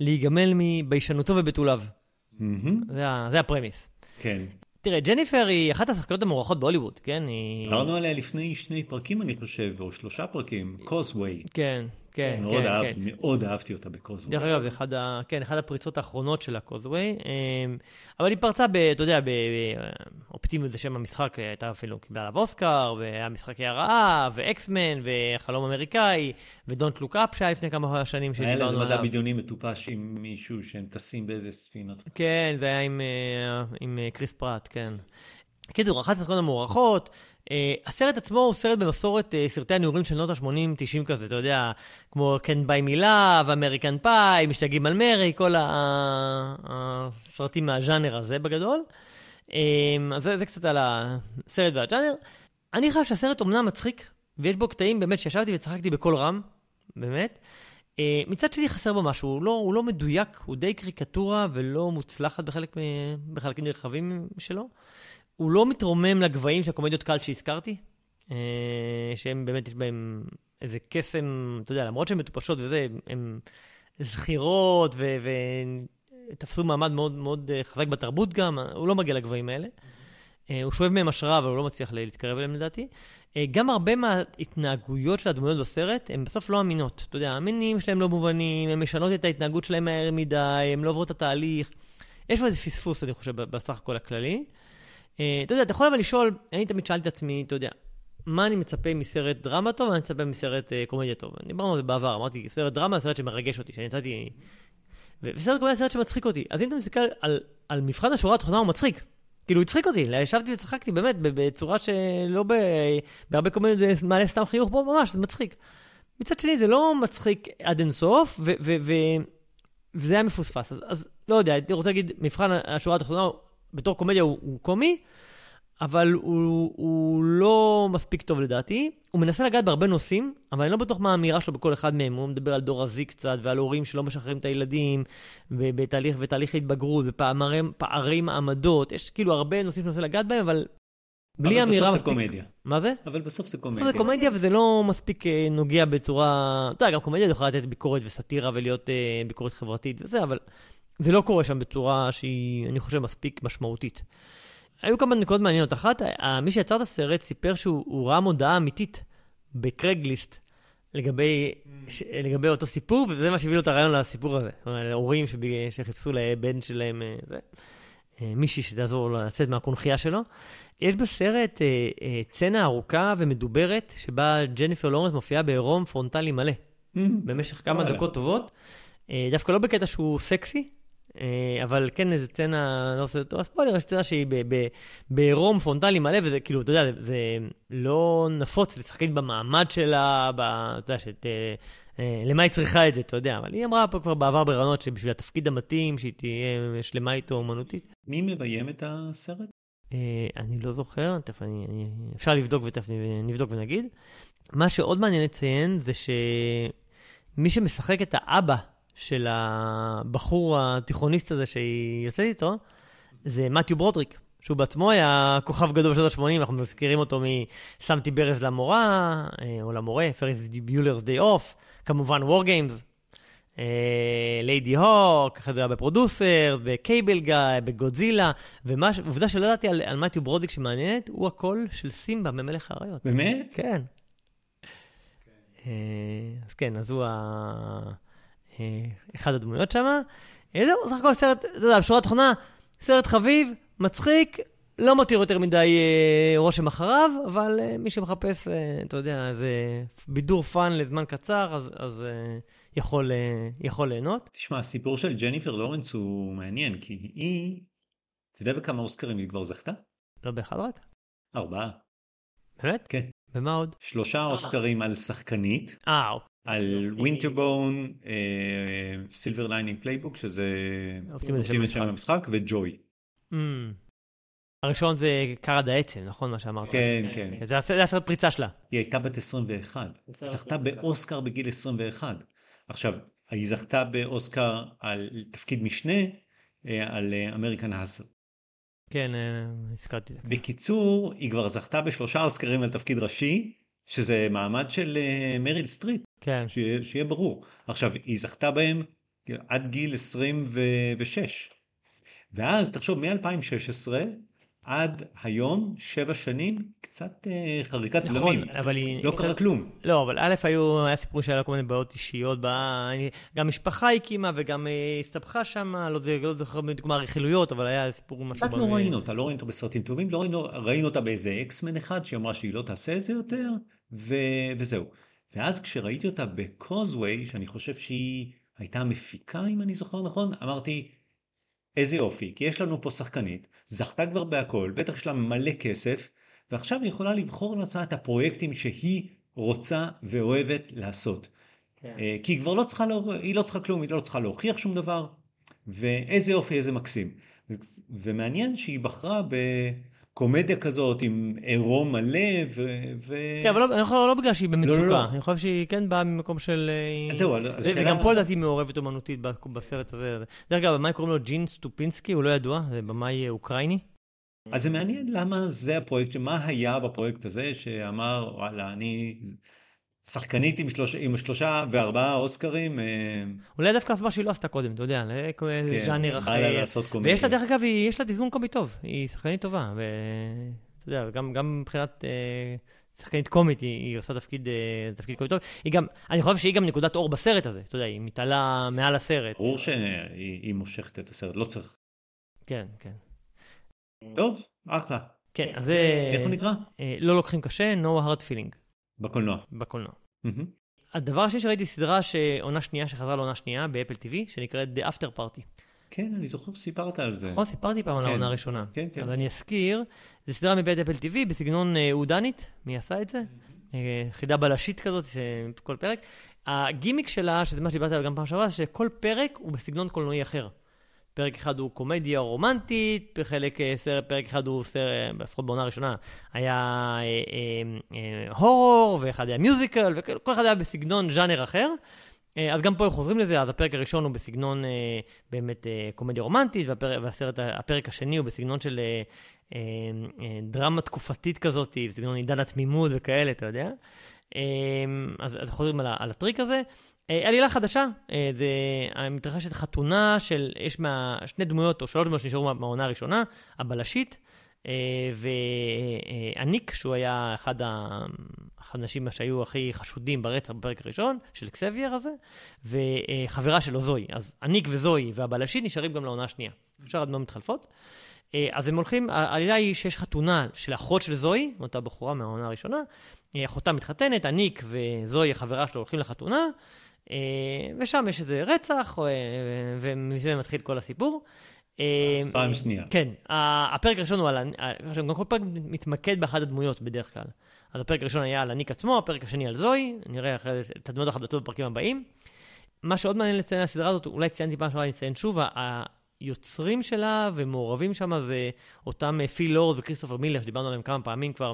להיגמל מביישנותו ובתוליו. מהמם. זה, זה ה premise. כן. תראה, ג'ניפר היא אחת השחקניות המוערכות בהוליווד, כן? היא... דיברנו עליה לפני שני פרקים, אני חושב, או שלושה פרקים, Causeway. כן, כן, מאוד כן, אהבתי, כן. מאוד אהבתי אותה ב Causeway. דרך אגב, זה אחד, ה... כן, אחד הפריצות האחרונות של ה Causeway. אבל היא פרצה, ב, אתה יודע, באופטימיות זה שם המשחק, הייתה אפילו קיבלה עליו אוסקר, והיה משחקי הרעב, ו X-Men, וחלום אמריקאי, ו Don't Look Up שהיה לפני כמה שנים היה לה איזה שדיברנו מדע עליו. בדיוני מטופש עם מישהו שהם טסים באיזה ספינות. כן, זה היה עם, אה, עם אה, קריס פרט, כן. קיצור, אחת הסרטות המוערכות. אה, הסרט עצמו הוא סרט במסורת אה, סרטי הנעורים של שנות ה-80-90 כזה, אתה יודע, כמו כן ביי מילה, ו American Pie, משתגעים על מרי, כל הסרטים מהז'אנר הזה בגדול. אה, אז זה, זה קצת על הסרט והז'אנר. אני חושב שהסרט אומנם מצחיק, ויש בו קטעים באמת שישבתי וצחקתי בקול רם, באמת. אה, מצד שני חסר בו משהו, הוא לא, הוא לא מדויק, הוא די קריקטורה ולא מוצלחת בחלק, בחלקים נרחבים שלו. הוא לא מתרומם לגבהים של הקומדיות קל שהזכרתי, אה, שהם באמת, יש בהם איזה קסם, אתה יודע, למרות שהן מטופשות וזה, הן זכירות ותפסו מעמד מאוד מאוד אה, חזק בתרבות גם, הוא לא מגיע לגבהים האלה. אה, הוא שואב מהם השראה, אבל הוא לא מצליח להתקרב אליהם לדעתי. גם הרבה מההתנהגויות של הדמויות בסרט, הן בסוף לא אמינות. אתה יודע, המינים שלהם לא מובנים, הן משנות את ההתנהגות שלהם מהר מדי, הן לא עוברות את התהליך. יש פה איזה פספוס, אני חושב, בסך הכל הכללי. אה, אתה יודע, אתה יכול אבל לשאול, אני תמיד שאלתי את עצמי, אתה יודע, מה אני מצפה מסרט דרמה טוב, ומה אני מצפה מסרט אה, קומדיה טוב. דיברנו על זה בעבר, אמרתי, סרט דרמה זה סרט שמרגש אותי, שאני יצאתי... וסרט קומדיה זה סרט שמצחיק אותי. אז אם אתה מסתכל על, על מבחן השורה התחתונה, הוא מצחיק. כאילו, הוא הצחיק אותי, ישבתי וצחקתי באמת בצורה שלא ב... בהרבה קומדיות זה מעלה סתם חיוך פה, ממש, זה מצחיק. מצד שני, זה לא מצחיק עד אינסוף, וזה היה מפוספס. אז, אז לא יודע, הייתי רוצה להגיד, מבחן השורה התחתונה, בתור קומדיה הוא, הוא קומי, אבל הוא, הוא לא מספיק טוב לדעתי. הוא מנסה לגעת בהרבה נושאים, אבל אני לא בטוח מה האמירה שלו בכל אחד מהם. הוא מדבר על דור הזי קצת, ועל הורים שלא משחררים את הילדים, ובתהליך, ותהליך התבגרות, ופערים פערי מעמדות. יש כאילו הרבה נושאים שהוא מנסה לגעת בהם, אבל בלי אבל אמירה בסוף זה. קומדיה. מה זה? אבל בסוף זה בסוף קומדיה. זה קומדיה וזה לא מספיק אה, נוגע בצורה... אתה יודע, גם קומדיה יכולה לתת ביקורת וסאטירה ולהיות אה, ביקורת חברתית וזה, אבל זה לא קורה שם בצורה שהיא, אני חושב, מספיק משמעותית. היו כמה נקודות מעניינות. אחת, מי שיצר את הסרט סיפר שהוא הוא ראה מודעה אמיתית בקרגליסט לגבי, ש, לגבי אותו סיפור, וזה מה שהביא לו את הרעיון לסיפור הזה. זאת אומרת, הורים שב- שחיפשו לבן שלהם אה, זה. אה, מישהי שתעזור לו לצאת מהקונכייה שלו. יש בסרט אה, סצנה ארוכה ומדוברת, שבה ג'ניפר לורנס מופיעה בעירום פרונטלי מלא, במשך כמה. דקות טובות. דווקא לא בקטע שהוא סקסי, אבל כן איזה סצנה, לא עושה אותו ספוילר, יש סצנה שהיא בעירום פרונטלי מלא, וזה כאילו, אתה יודע, זה, לא נפוץ לשחקן במעמד שלה, אתה יודע, שת, אה, אה, למה היא צריכה את זה, אתה יודע, אבל היא אמרה פה כבר בעבר ברעיונות שבשביל התפקיד המתאים, שהיא תהיה שלמה איתו אומנותית. מי מביים את הסרט? אה, אני לא זוכר, תכף אני, אני, אפשר לבדוק ותכף נבדוק ונגיד. מה שעוד מעניין לציין זה שמי שמשחק את האבא של הבחור התיכוניסט הזה שהיא יוצאת איתו, זה מתיו ברודריק, שהוא בעצמו היה כוכב גדול בשנות ה-80, אנחנו מזכירים אותו מ"שמתי ברז למורה", אה, או למורה, Ferris Bueller's Day Off, כמובן WarGames. Ladyhawke, אחרי זה היה ב Producer, ב Cable Guy, בגודזילה, ועובדה שלא ידעתי על, על מתיו ברודריק שמעניינת, הוא הקול של סימבה ממלך האריות. באמת? כן. אה, אז כן, אז הוא ה... אה, אחד הדמויות שם. אה, זהו, סך הכל סרט, אתה יודע, בשורה התחתונה, סרט חביב, מצחיק, לא מותיר יותר מדי אה, רושם אחריו, אבל אה, מי שמחפש, אה, אתה יודע, זה בידור fun לזמן קצר, אז, אז אה, יכול, אה, יכול ליהנות. תשמע, הסיפור של ג'ניפר לורנס הוא מעניין, כי היא, אתה יודע בכמה אוסקרים היא כבר זכתה? לא באחד רק? ארבעה. באמת? כן. ומה עוד? שלושה אוסקרים על שחקנית, אה, אוקיי. על Winter's Bone, Silver Linings Playbook, שזה אופטימיות היא שם המשחק. וג'וי. Mm. הראשון זה קר עד העצם, נכון מה שאמרת? כן, כן. זה הס- זה הסרט פריצה שלה. היא הייתה בת 21, זכתה באוסקר בגיל 21. עכשיו, היא זכתה באוסקר על תפקיד משנה, אה, על American Hustle. כן, אה, הזכרתי את זה. בקיצור, היא כבר זכתה בשלושה אוסקרים על תפקיד ראשי, שזה מעמד של אה, מריל סטריפ, כן, שיהיה, שיהיה ברור. עכשיו, היא זכתה בהם עד גיל 26. ואז תחשוב, מ-2016 עד היום, שבע שנים, קצת אה, חריקת נכון, בלמים. אבל היא... לא קרה כלום. לא, אבל א', היו, היה סיפור שהיה לה כל מיני בעיות אישיות, בה, גם משפחה הקימה וגם אה, הסתבכה שם, לא, זה- לא זוכר בדיוק מה הרכילויות, אבל היה סיפור משהו... קצת לא ראינו אותה, לא ראינו אותה בסרטים טובים, לא ראינו, ראינו אותה באיזה אקסמן אחד שהיא אמרה שהיא לא תעשה את זה יותר, ו... וזהו. ואז כשראיתי אותה בקוזווי, שאני חושב שהיא הייתה מפיקה, אם אני זוכר נכון, אמרתי, איזה יופי, כי יש לנו פה שחקנית, זכתה כבר בהכל, בטח יש לה מלא כסף, ועכשיו היא יכולה לבחור לעצמה את הפרויקטים שהיא רוצה ואוהבת לעשות. כן. אה, כי היא כבר לא צריכה, היא לא צריכה כלום, היא לא צריכה להוכיח שום דבר, ואיזה יופי, איזה מקסים. ומעניין שהיא בחרה בקומדיה כזאת עם עירום מלא, ו... כן, אבל לא, אני יכול, לא בגלל שהיא לא, במצוקה, לא. אני חושב שהיא כן באה ממקום של... אה, אז זהו, השאלה- וגם פה לדעתי מעורבת אומנותית בסרט הזה. דרך אגב, במאי קוראים לו ג'ין סטופינסקי, הוא לא ידוע, זה במאי אה, אוקראיני. אז זה מעניין למה זה הפרויקט, מה היה בפרויקט הזה שאמר, וואלה, אני שחקנית עם, שלוש, עם שלושה וארבעה אוסקרים, אה, אולי דווקא מה שהיא לא עשתה קודם, אתה יודע, איזה כן, ז'אנר בא לה אחר. לעשות קומדיה. ויש לה, דרך אגב, היא- יש לה תזמון קומי טוב, היא שחקנית טובה, ואתה יודע, גם, גם מבחינת אה, שחקנית קומית, היא, היא עושה תפקיד, אה, תפקיד קומי טוב. היא גם, אני חושב שהיא גם נקודת אור בסרט הזה, אתה יודע, היא מתעלה מעל הסרט. ברור שהיא היא מושכת את הסרט, לא צריך. כן, כן. טוב, אחלה. כן, אז. איך הוא נקרא? לא לוקחים קשה, no hard feeling, בקולנוע. בקולנוע. הדבר השני שראיתי סדרה שעונה שנייה, שחזרה לעונה שנייה באפל TV, שנקראת The After Party. כן, אני זוכר שסיפרת על זה. נכון? סיפרתי פעם על כן. העונה הראשונה. כן, כן. אז אני אזכיר, זו סדרה מבית אפל TV בסגנון אה, אודנית, מי עשה את זה? אה, חידה בלשית כזאת, כל פרק. הגימיק שלה, שזה מה שדיברתי עליו גם פעם שעברה, שכל פרק הוא בסגנון קולנועי אחר. פרק אחד הוא קומדיה רומנטית, בחלק אה, סרט, פרק אחד הוא סרט, לפחות בעונה הראשונה, היה אה, אה, אה, הורור, ואחד היה מיוזיקל, וכל אחד היה בסגנון ז'אנר אחר. אה, אז גם פה הם חוזרים לזה, אז הפרק הראשון הוא בסגנון אה, באמת אה, קומדיה רומנטית, והפרק, והסרט, הפרק השני הוא בסגנון של אה, אה, אה, דרמה תקופתית כזאת, בסגנון עידן התמימות וכאלה, אתה יודע. אה, אז, אז חוזרים על, על הטריק הזה. אה, עלילה חדשה, אה, זה מתרחשת חתונה של, יש מה, שני דמויות או שלוש דמויות שנשארו מה- מהעונה הראשונה, הבלשית, אה, והניק, שהוא היה אחד, האנשים שהיו הכי חשודים ברצח בפרק הראשון, של קסבייר הזה, וחברה שלו זוהי. אז הניק וזוהי והבלשית נשארים גם לעונה השנייה. שאר הדמויות מתחלפות. אז הם הולכים, העלילה היא שיש חתונה של אחות של זוהי, אותה בחורה מהעונה הראשונה, אחותה מתחתנת, הניק וזוהי, החברה שלו, הולכים לחתונה, ושם יש איזה רצח, אה, ומזה מתחיל כל הסיפור. אה, פעם שנייה. כן, הפרק הראשון הוא על... עכשיו, גם כל פרק מתמקד באחת הדמויות בדרך כלל. אז הפרק הראשון היה על אניק עצמו, הפרק השני על זואי, נראה אחרי זה את הדמויות החדשות בפרקים הבאים. מה שעוד מעניין לציין הסדרה הזאת, אולי ציינתי פעם שעברה, אני אציין שוב, היוצרים שלה ומעורבים שם זה אותם אה, פיל לורד וכריסטופר מילר, שדיברנו עליהם כמה פעמים כבר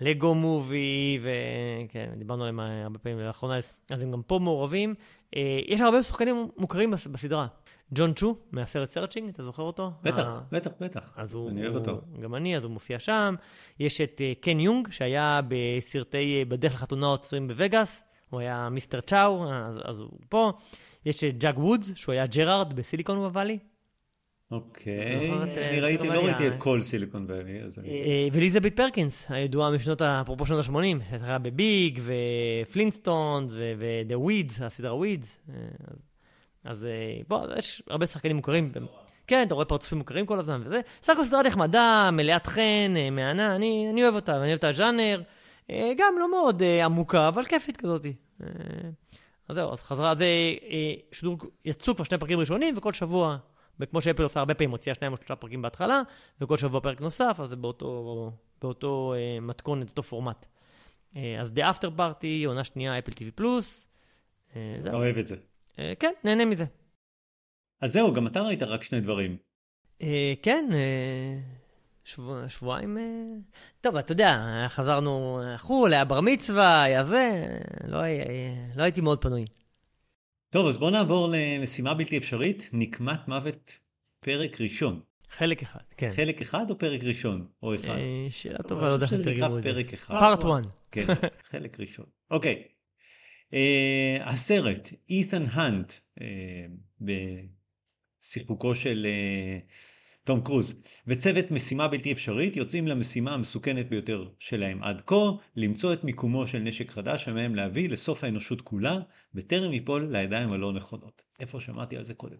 מ- Lego Movie, וכן, דיברנו עליהם אה, הרבה פעמים לאחרונה, אז הם גם פה מעורבים. אה, יש הרבה שחקנים מוכרים בס- בסדרה. ג'ון צ'ו, מהסרט Searching, אתה זוכר אותו? בטח, ה- בטח, בטח. אז הוא, אני אוהב אותו. גם אני, אז הוא מופיע שם. יש את קן ג'ונג, שהיה בסרטי בדרך לחתונה עוצרים בווגאס, הוא היה Mister צ'או, אז, אז הוא פה. יש את זאק וודס, שהוא היה ג'ארד ב- Silicon Valley. אוקיי, אה, אני ראיתי, לא Valley, ראיתי את? כל Silicon Valley, אז אני... אה, ואליזבת פרקינס, הידועה משנות, אפרופו שנות ה-80, שהייתה ב- Big, ו- Flintstones, ו-The Weeds, הסדרה Weeds. אז אה, בוא, יש הרבה שחקנים מוכרים. כן, אתה רואה פרצופים מוכרים כל הזמן וזה. סך הכל סדרה נחמדה, מלאת חן, מהנה, אני, אני אוהב אותה, ואני אוהב את הז'אנר. גם לא מאוד עמוקה, אבל כיפית כזאתי. אה, אז זהו, אז חזרה, זה שידור, יצאו כבר שני פרקים ראשונים, וכל שבוע, וכמו שאפל עושה הרבה פעמים, מוציאה שניים או שלושה פרקים בהתחלה, וכל שבוע פרק נוסף, אז זה באותו, באותו אה, מתכונת, אותו פורמט. אה, אז The After Party, עונה שנייה, אפל TV פלוס. אה, זהו. אוהב את זה. אה, כן, נהנה מזה. אז זהו, גם אתה ראית רק שני דברים. אה, כן, אה, שבוע, שבועיים... אה, טוב, אתה יודע, חזרנו חו"ל, היה בר מצווה, היה זה, לא, היה- לא הייתי מאוד פנוי. טוב, אז בוא נעבור למשימה בלתי אפשרית, נקמת מוות פרק ראשון. חלק אחד, כן. חלק אחד או פרק ראשון? או אחד? אה, שאלה טובה, לא יודע איך תרגמו נקרא את זה. פרק אחד. פארט 1. כן, חלק ראשון. אוקיי. אה, הסרט, אית'ן האנט, אה, סיפוקו של אה, תום קרוז. וצוות משימה בלתי אפשרית יוצאים למשימה המסוכנת ביותר שלהם עד כה, למצוא את מיקומו של נשק חדש שמאיים להביא לסוף האנושות כולה, בטרם ייפול לידיים הלא נכונות. איפה שמעתי על זה קודם?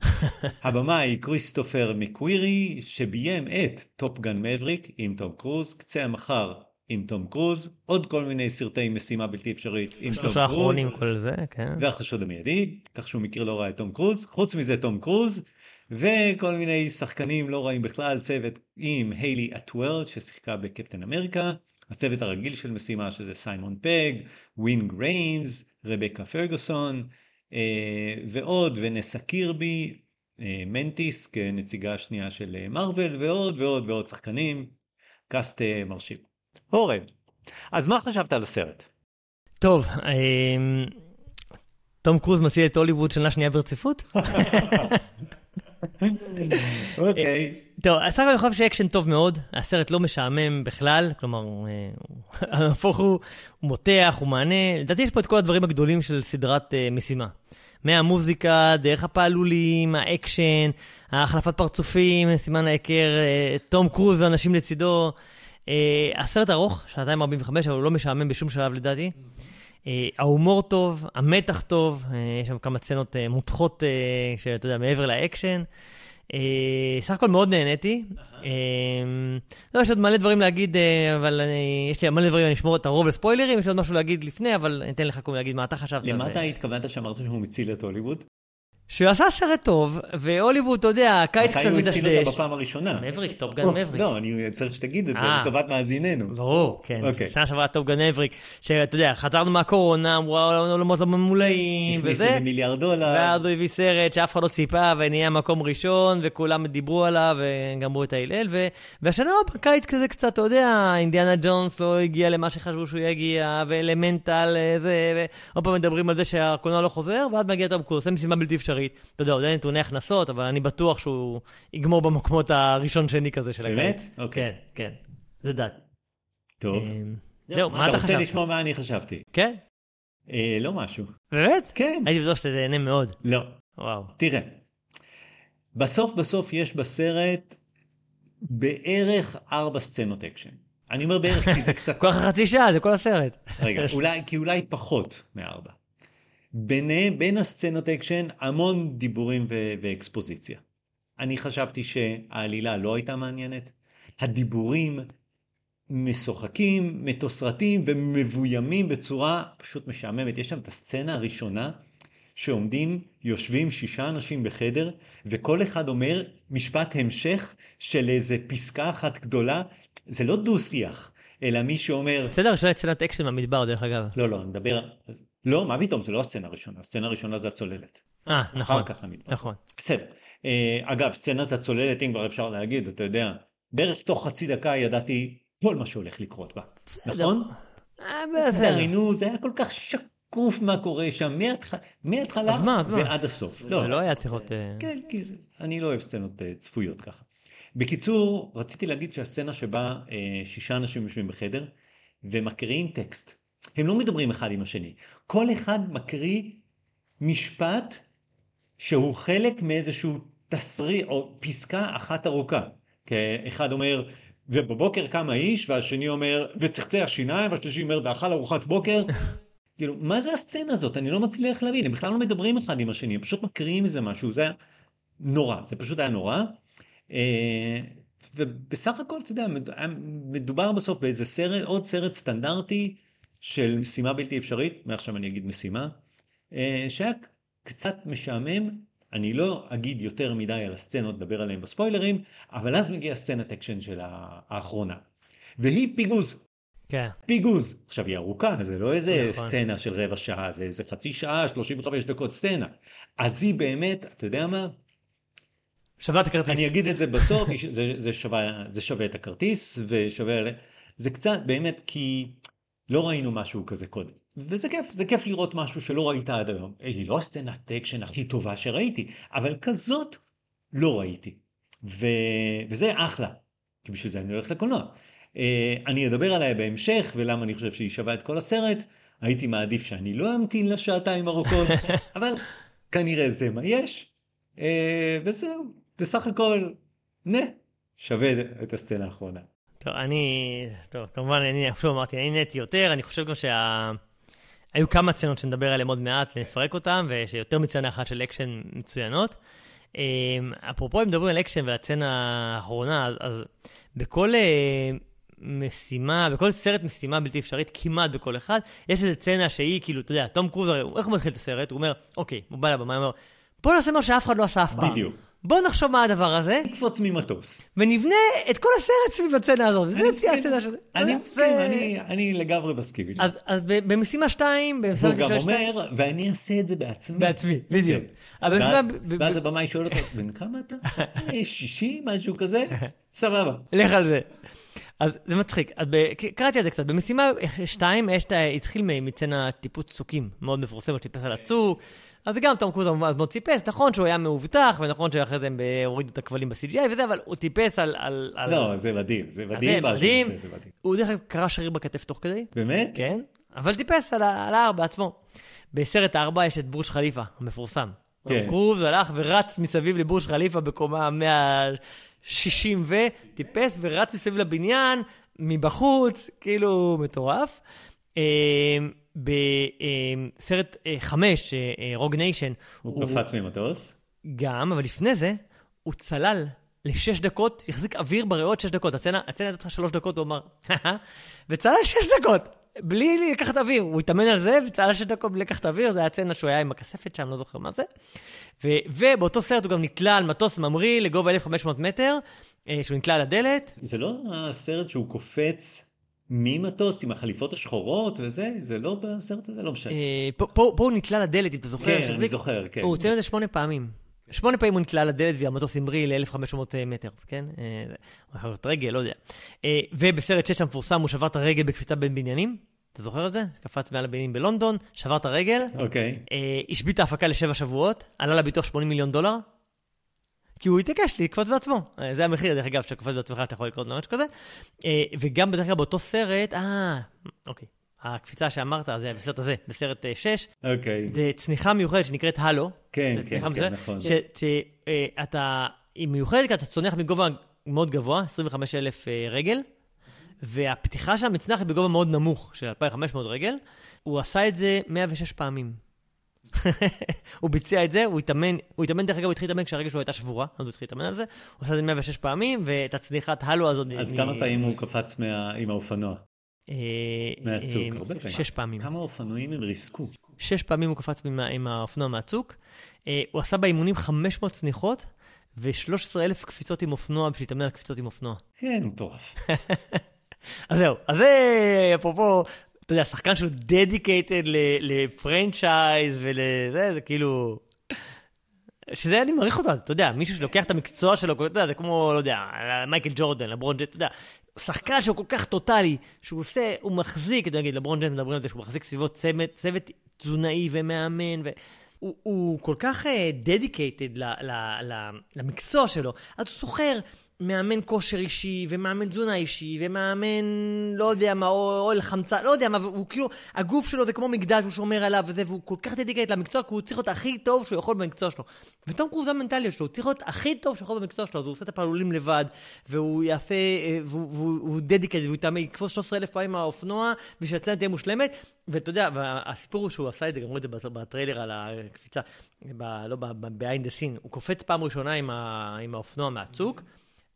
הבמאי כריסטופר מקווירי שביים את Top Gun Maverick עם תום קרוז, קצה המחר עם תום קרוז, עוד כל מיני סרטי משימה בלתי אפשרית עם תום קרוז. שלושה האחרונים כל זה, כן. והחשוד המיידי, כך שהוא מכיר לא רע את תום קרוז, חוץ מזה תום קרוז, וכל מיני שחקנים לא רעים בכלל, צוות עם היילי אטוול ששיחקה בקפטן אמריקה, הצוות הרגיל של משימה שזה סיימון פג, וינג ריימס, רבקה פרגוסון, אה, ועוד, ונסה קירבי, אה, מנטיס כנציגה השנייה של אה, מארוול, ועוד ועוד ועוד שחקנים, קאסט מרשים. אורן, אז מה חשבת על הסרט? טוב, תום קרוז מציל את הוליווד שנה שנייה ברציפות? אוקיי. טוב, הסך הכל אני חושב שאקשן טוב מאוד, הסרט לא משעמם בכלל, כלומר, נהפוך הוא, הוא מותח, הוא מהנה, לדעתי יש פה את כל הדברים הגדולים של סדרת uh, משימה. מהמוזיקה, דרך הפעלולים, האקשן, ההחלפת פרצופים, סימן ההיכר, uh, תום קרוז ואנשים לצידו. Uh, הסרט ארוך, שעתיים 45, אבל הוא לא משעמם בשום שלב לדעתי. Uh, ההומור טוב, המתח טוב, uh, יש שם כמה סצנות מותחות, שאתה יודע, מעבר לאקשן. סך הכל מאוד נהניתי. לא, יש עוד מלא דברים להגיד, אבל יש לי מלא דברים, אני אשמור את הרוב לספוילרים, יש לי עוד משהו להגיד לפני, אבל אני אתן לך קודם להגיד מה אתה חשבת. למה אתה התכוונת שאמרת שהוא מציל את הוליווד? שהוא עשה סרט טוב, והוליווד, אתה יודע, הקיץ קצת מדשדש. מתי הוא הציל אותה בפעם הראשונה? Maverick, Top Gun Maverick. לא, אני צריך שתגיד את זה, אה. לטובת מאזיננו. ברור, כן. אוקיי. שנה שעברה Top Gun Maverick, שאתה יודע, חזרנו מהקורונה, אמרו האולמות לא מלאים, הכניס וזה. איזה מיליארד דולר. ואז הוא הביא סרט שאף אחד לא ציפה, ונהיה מקום ראשון, וכולם דיברו עליו, וגמרו את ההלל, ו... והשנה בקיץ כזה קצת, אתה יודע, אינדיאנה ג'ונס לא הגיע למה שחשבו שהוא יגיע, ו- Elemental, אה, זה, ועוד פעם מדברים על זה שהקולנוע לא חוזר, ואז מגיע תום קרוז, עושה משימה בלתי אפשרית. אתה יודע, עוד אין נתוני הכנסות, אבל אני בטוח שהוא יגמור במקומות הראשון-שני כזה של הקיץ. באמת? אוקיי. כן, כן. זה דת. טוב. אמ, זהו, מה אתה אתה רוצה חשבת? לשמוע מה אני חשבתי? כן? אה, לא משהו. באמת? כן. הייתי בטוח שאתה תהנה מאוד. לא. וואו. תראה, בסוף בסוף יש בסרט בערך ארבע סצנות אקשן. אני אומר בערך כי זה קצת... כל חצי שעה, זה כל הסרט. רגע, אולי, כי אולי פחות מארבע. בין, בין הסצנות אקשן המון דיבורים ו- ואקספוזיציה. אני חשבתי שהעלילה לא הייתה מעניינת. הדיבורים משוחקים, מתוסרטים ומבוימים בצורה פשוט משעממת. יש שם את הסצנה הראשונה שעומדים, יושבים שישה אנשים בחדר, וכל אחד אומר משפט המשך של איזה פסקה אחת גדולה. זה לא דו-שיח, אלא מי שאומר... בסדר, ראשונה סצנת אקשן במדבר, דרך אגב. לא, לא, אני מדבר... לא, מה פתאום, זה לא הסצנה הראשונה, הסצנה הראשונה זה הצוללת. אה, נכון. אחר כך המדבר. נכון. בסדר. אה, אגב, סצנת הצוללת, אם כבר אפשר להגיד, אתה יודע, בערך תוך חצי דקה ידעתי כל מה שהולך לקרות בה. נכון? אה, בסדר. נו, זה היה כל כך שקוף מה קורה שם, מההתחלה? ועד הסוף. זה לא היה צריך להיות... אה, כן, כי אני לא אוהב סצנות צפויות ככה. בקיצור, רציתי להגיד שהסצנה שבה שישה אנשים יושבים בחדר ומקריאים טקסט. הם לא מדברים אחד עם השני. כל אחד מקריא משפט שהוא חלק מאיזשהו תסריט או פסקה אחת ארוכה. כי אחד אומר, ובבוקר קם האיש, והשני אומר, וצחצח השיניים, והשלישי אומר, ואכל ארוחת בוקר. כאילו, מה זה הסצנה הזאת? אני לא מצליח להבין, הם בכלל לא מדברים אחד עם השני, הם פשוט מקריאים איזה משהו, זה היה נורא, זה פשוט היה נורא. אה, ובסך הכל, אתה יודע, מדובר בסוף באיזה סרט, עוד סרט סטנדרטי של משימה בלתי אפשרית, מעכשיו אני אגיד משימה, אה, שהיה קצת משעמם, אני לא אגיד יותר מדי על הסצנות, נדבר עליהן בספוילרים, אבל אז מגיעה סצנת אקשן של האחרונה. והיא פיגוז, כן. פיגוז. עכשיו היא ארוכה, זה לא איזה נכון. סצנה של רבע שעה, זה איזה חצי שעה, 35 דקות סצנה. אז היא באמת, אתה יודע מה? שווה את הכרטיס. אני אגיד את זה בסוף, זה, זה, שווה, זה שווה את הכרטיס, ושווה, זה קצת באמת כי לא ראינו משהו כזה קודם. וזה כיף, זה כיף לראות משהו שלא ראית עד היום. היא לא הסצנת אקשן הכי טובה שראיתי, אבל כזאת לא ראיתי. ו, וזה אחלה, כי בשביל זה אני הולך לקולנוע. אה, אני אדבר עליה בהמשך, ולמה אני חושב שהיא שווה את כל הסרט. הייתי מעדיף שאני לא אמתין לשעתיים ארוכות, אבל כנראה זה מה יש. אה, וזהו, בסך הכל, נה, שווה את הסצנה האחרונה. טוב, אני, טוב, כמובן, אני אפילו אמרתי, אני נהניתי יותר, אני חושב גם שה... היו כמה סצנות שנדבר עליהן עוד מעט, נפרק אותן, ושיותר מסצנה אחת של אקשן מצוינות. אמ, אפרופו, אם מדברים על אקשן ועל הסצנה האחרונה, אז, אז בכל אה, משימה, בכל סרט משימה בלתי אפשרית, כמעט בכל אחד, יש איזו סצנה שהיא, כאילו, אתה יודע, תום קרוז, איך הוא מתחיל את הסרט? הוא אומר, אוקיי, הוא בא לבמה, הוא אומר, בוא נעשה מה שאף אחד לא עשה אף פעם. בדיוק. בוא נחשוב מה הדבר הזה, נקפוץ ממטוס. ונבנה את כל הסרט סביב הסצנה הזאת. אני מסכים. אני ו- מסכים, אני- אני לגמרי מסכים. אז, במשימה 2, במשימה והוא גם שתיים- אומר, ואני אעשה את זה בעצמי. בעצמי, בדיוק. כן. ואז- הבמאי שואל אותו, בן כמה אתה? "אה, 60, משהו כזה? סבבה. לך על זה. אז זה מצחיק. אז ב- קראתי על זה קצת. במשימה 2, יש את ה- התחיל מ- מצצנה טיפוס צוקים מאוד מפורסם, הוא טיפס על הצוק. אז גם תום קרוז מאוד מאוד טיפס, נכון שהוא היה מאובטח, ונכון שאחרי זה הם ב- הורידו את הכבלים ב-CGI וזה, אבל הוא טיפס על... על, על... לא, זה מדהים, זה מדהים. מה שהוא מדהים. עושה, זה מדהים. הוא דרך אגב קרע שריר בכתף תוך כדי, באמת? כן, אבל טיפס על, על ההר בעצמו. בסרט הארבע יש את בורג' חליפה, המפורסם. כן. קרוז הלך ורץ מסביב לבורג' חליפה בקומה 160 ו, טיפס ורץ מסביב לבניין, מבחוץ, כאילו מטורף. אה, בסרט אה, חמש, Rogue Nation, הוא קפץ ממטוס. גם, אבל לפני זה, הוא צלל לשש דקות, החזיק אוויר בריאות שש דקות. הסצנה הייתה צריכה שלוש דקות, הוא אמר, וצלל שש דקות, בלי לקחת אוויר. הוא התאמן על זה, וצלל שש דקות בלי לקחת אוויר, זה היה הצצנה שהוא היה עם הכספת שם, לא זוכר מה זה. ו- ובאותו סרט הוא גם נתלה על מטוס ממריא לגובה 1,500 מטר, אה, שהוא נתלה על הדלת. זה לא הסרט שהוא קופץ ממטוס עם החליפות השחורות וזה? זה לא בסרט הזה? לא משנה. אה, פה, הוא נתלה לדלת, אם אתה זוכר. כן, אני זוכר, כן. הוא ציין את זה שמונה פעמים. שמונה פעמים הוא נתלה לדלת והמטוס המריא ל-1500 מטר, כן? אה, הוא יכול להיות רגל, לא יודע. אה, ובסרט 6 המפורסם הוא שבר את הרגל בקפיצה בין בניינים. אתה זוכר את זה? קפץ מעל הבניינים בלונדון, שבר את הרגל, אוקיי. השבית ההפקה לשבע שבועות, עלה לביטוח 80 מיליון דולר. כי הוא התעקש לקפוץ בעצמו. אה, זה המחיר, דרך אגב, שאתה קופץ בעצמך, שאתה יכול לקרות משהו כזה. אה, וגם בדרך כלל באותו סרט, אה, אוקיי. הקפיצה שאמרת, זה בסרט הזה, בסרט 6, אוקיי. זה צניחה מיוחדת שנקראת הלו. כן, כן, כן, מסוימת, נכון. שאתה, היא מיוחדת כי אתה צונח מגובה מאוד גבוה, 25,000 אה, רגל, והפתיחה של המצנח היא בגובה מאוד נמוך, של 2,500 רגל. הוא עשה את זה 106 פעמים. הוא ביצע את זה, הוא התאמן, הוא התאמן, דרך אגב, הוא התחיל להתאמן כשהרגל שלו הייתה שבורה, אז הוא התחיל להתאמן על זה. הוא עשה את זה 106 פעמים, ואת הצניחת הלו הזאת... אז מ- כמה פעמים הוא קפץ מה- עם האופנוע? אה, מהצוק? אה, הרבה פעמים. שש פעמים. כמה אופנועים הם ריסקו? שש פעמים הוא קפץ עם האופנוע מהצוק. אה, הוא עשה באימונים 500 צניחות ו-13,000 קפיצות עם אופנוע בשביל להתאמן על קפיצות עם אופנוע. כן, מטורף. אז זהו, אז זה, אפרופו, אתה יודע, שחקן שהוא dedicated ל franchise ולזה, זה כאילו... שזה אני מעריך אותו, אתה יודע, מישהו שלוקח את המקצוע שלו, אתה יודע, זה כמו, לא יודע, מייקל ג'ורדן, לברון ג'יימס, אתה יודע, שחקן שהוא כל כך טוטאלי, שהוא עושה, הוא מחזיק, אתה נגיד, לברון ג'יימס מדברים על זה, שהוא מחזיק סביבו צוות, צוות תזונאי ומאמן, ו... הוא, כל כך dedicated אה, ל, ל, למקצוע שלו, אז הוא שוכר מאמן כושר אישי, ומאמן תזונה אישי, ומאמן, לא יודע מה, אוהל חמצן, לא יודע מה, והוא כאילו, הגוף שלו זה כמו מקדש, הוא שומר עליו וזה, והוא כל כך dedicated למקצוע, כי הוא צריך להיות הכי טוב שהוא יכול במקצוע שלו. ותום קרוז זה המנטליות שלו, הוא צריך להיות הכי טוב שהוא יכול במקצוע שלו, אז הוא עושה את הפעלולים לבד, והוא יעשה, אה, והוא, והוא, והוא יתאמן, יקפוץ 13,000 פעמים מהאופנוע, ושהצנה תהיה מושלמת, ואתה יודע, והסיפור הוא שהוא עשה את זה, גם רואים את זה בטריילר על הקפיצה, ב, לא, ב-behind the scene, הוא קופץ פעם ראשונה עם, ה, עם האופנוע מהצוק,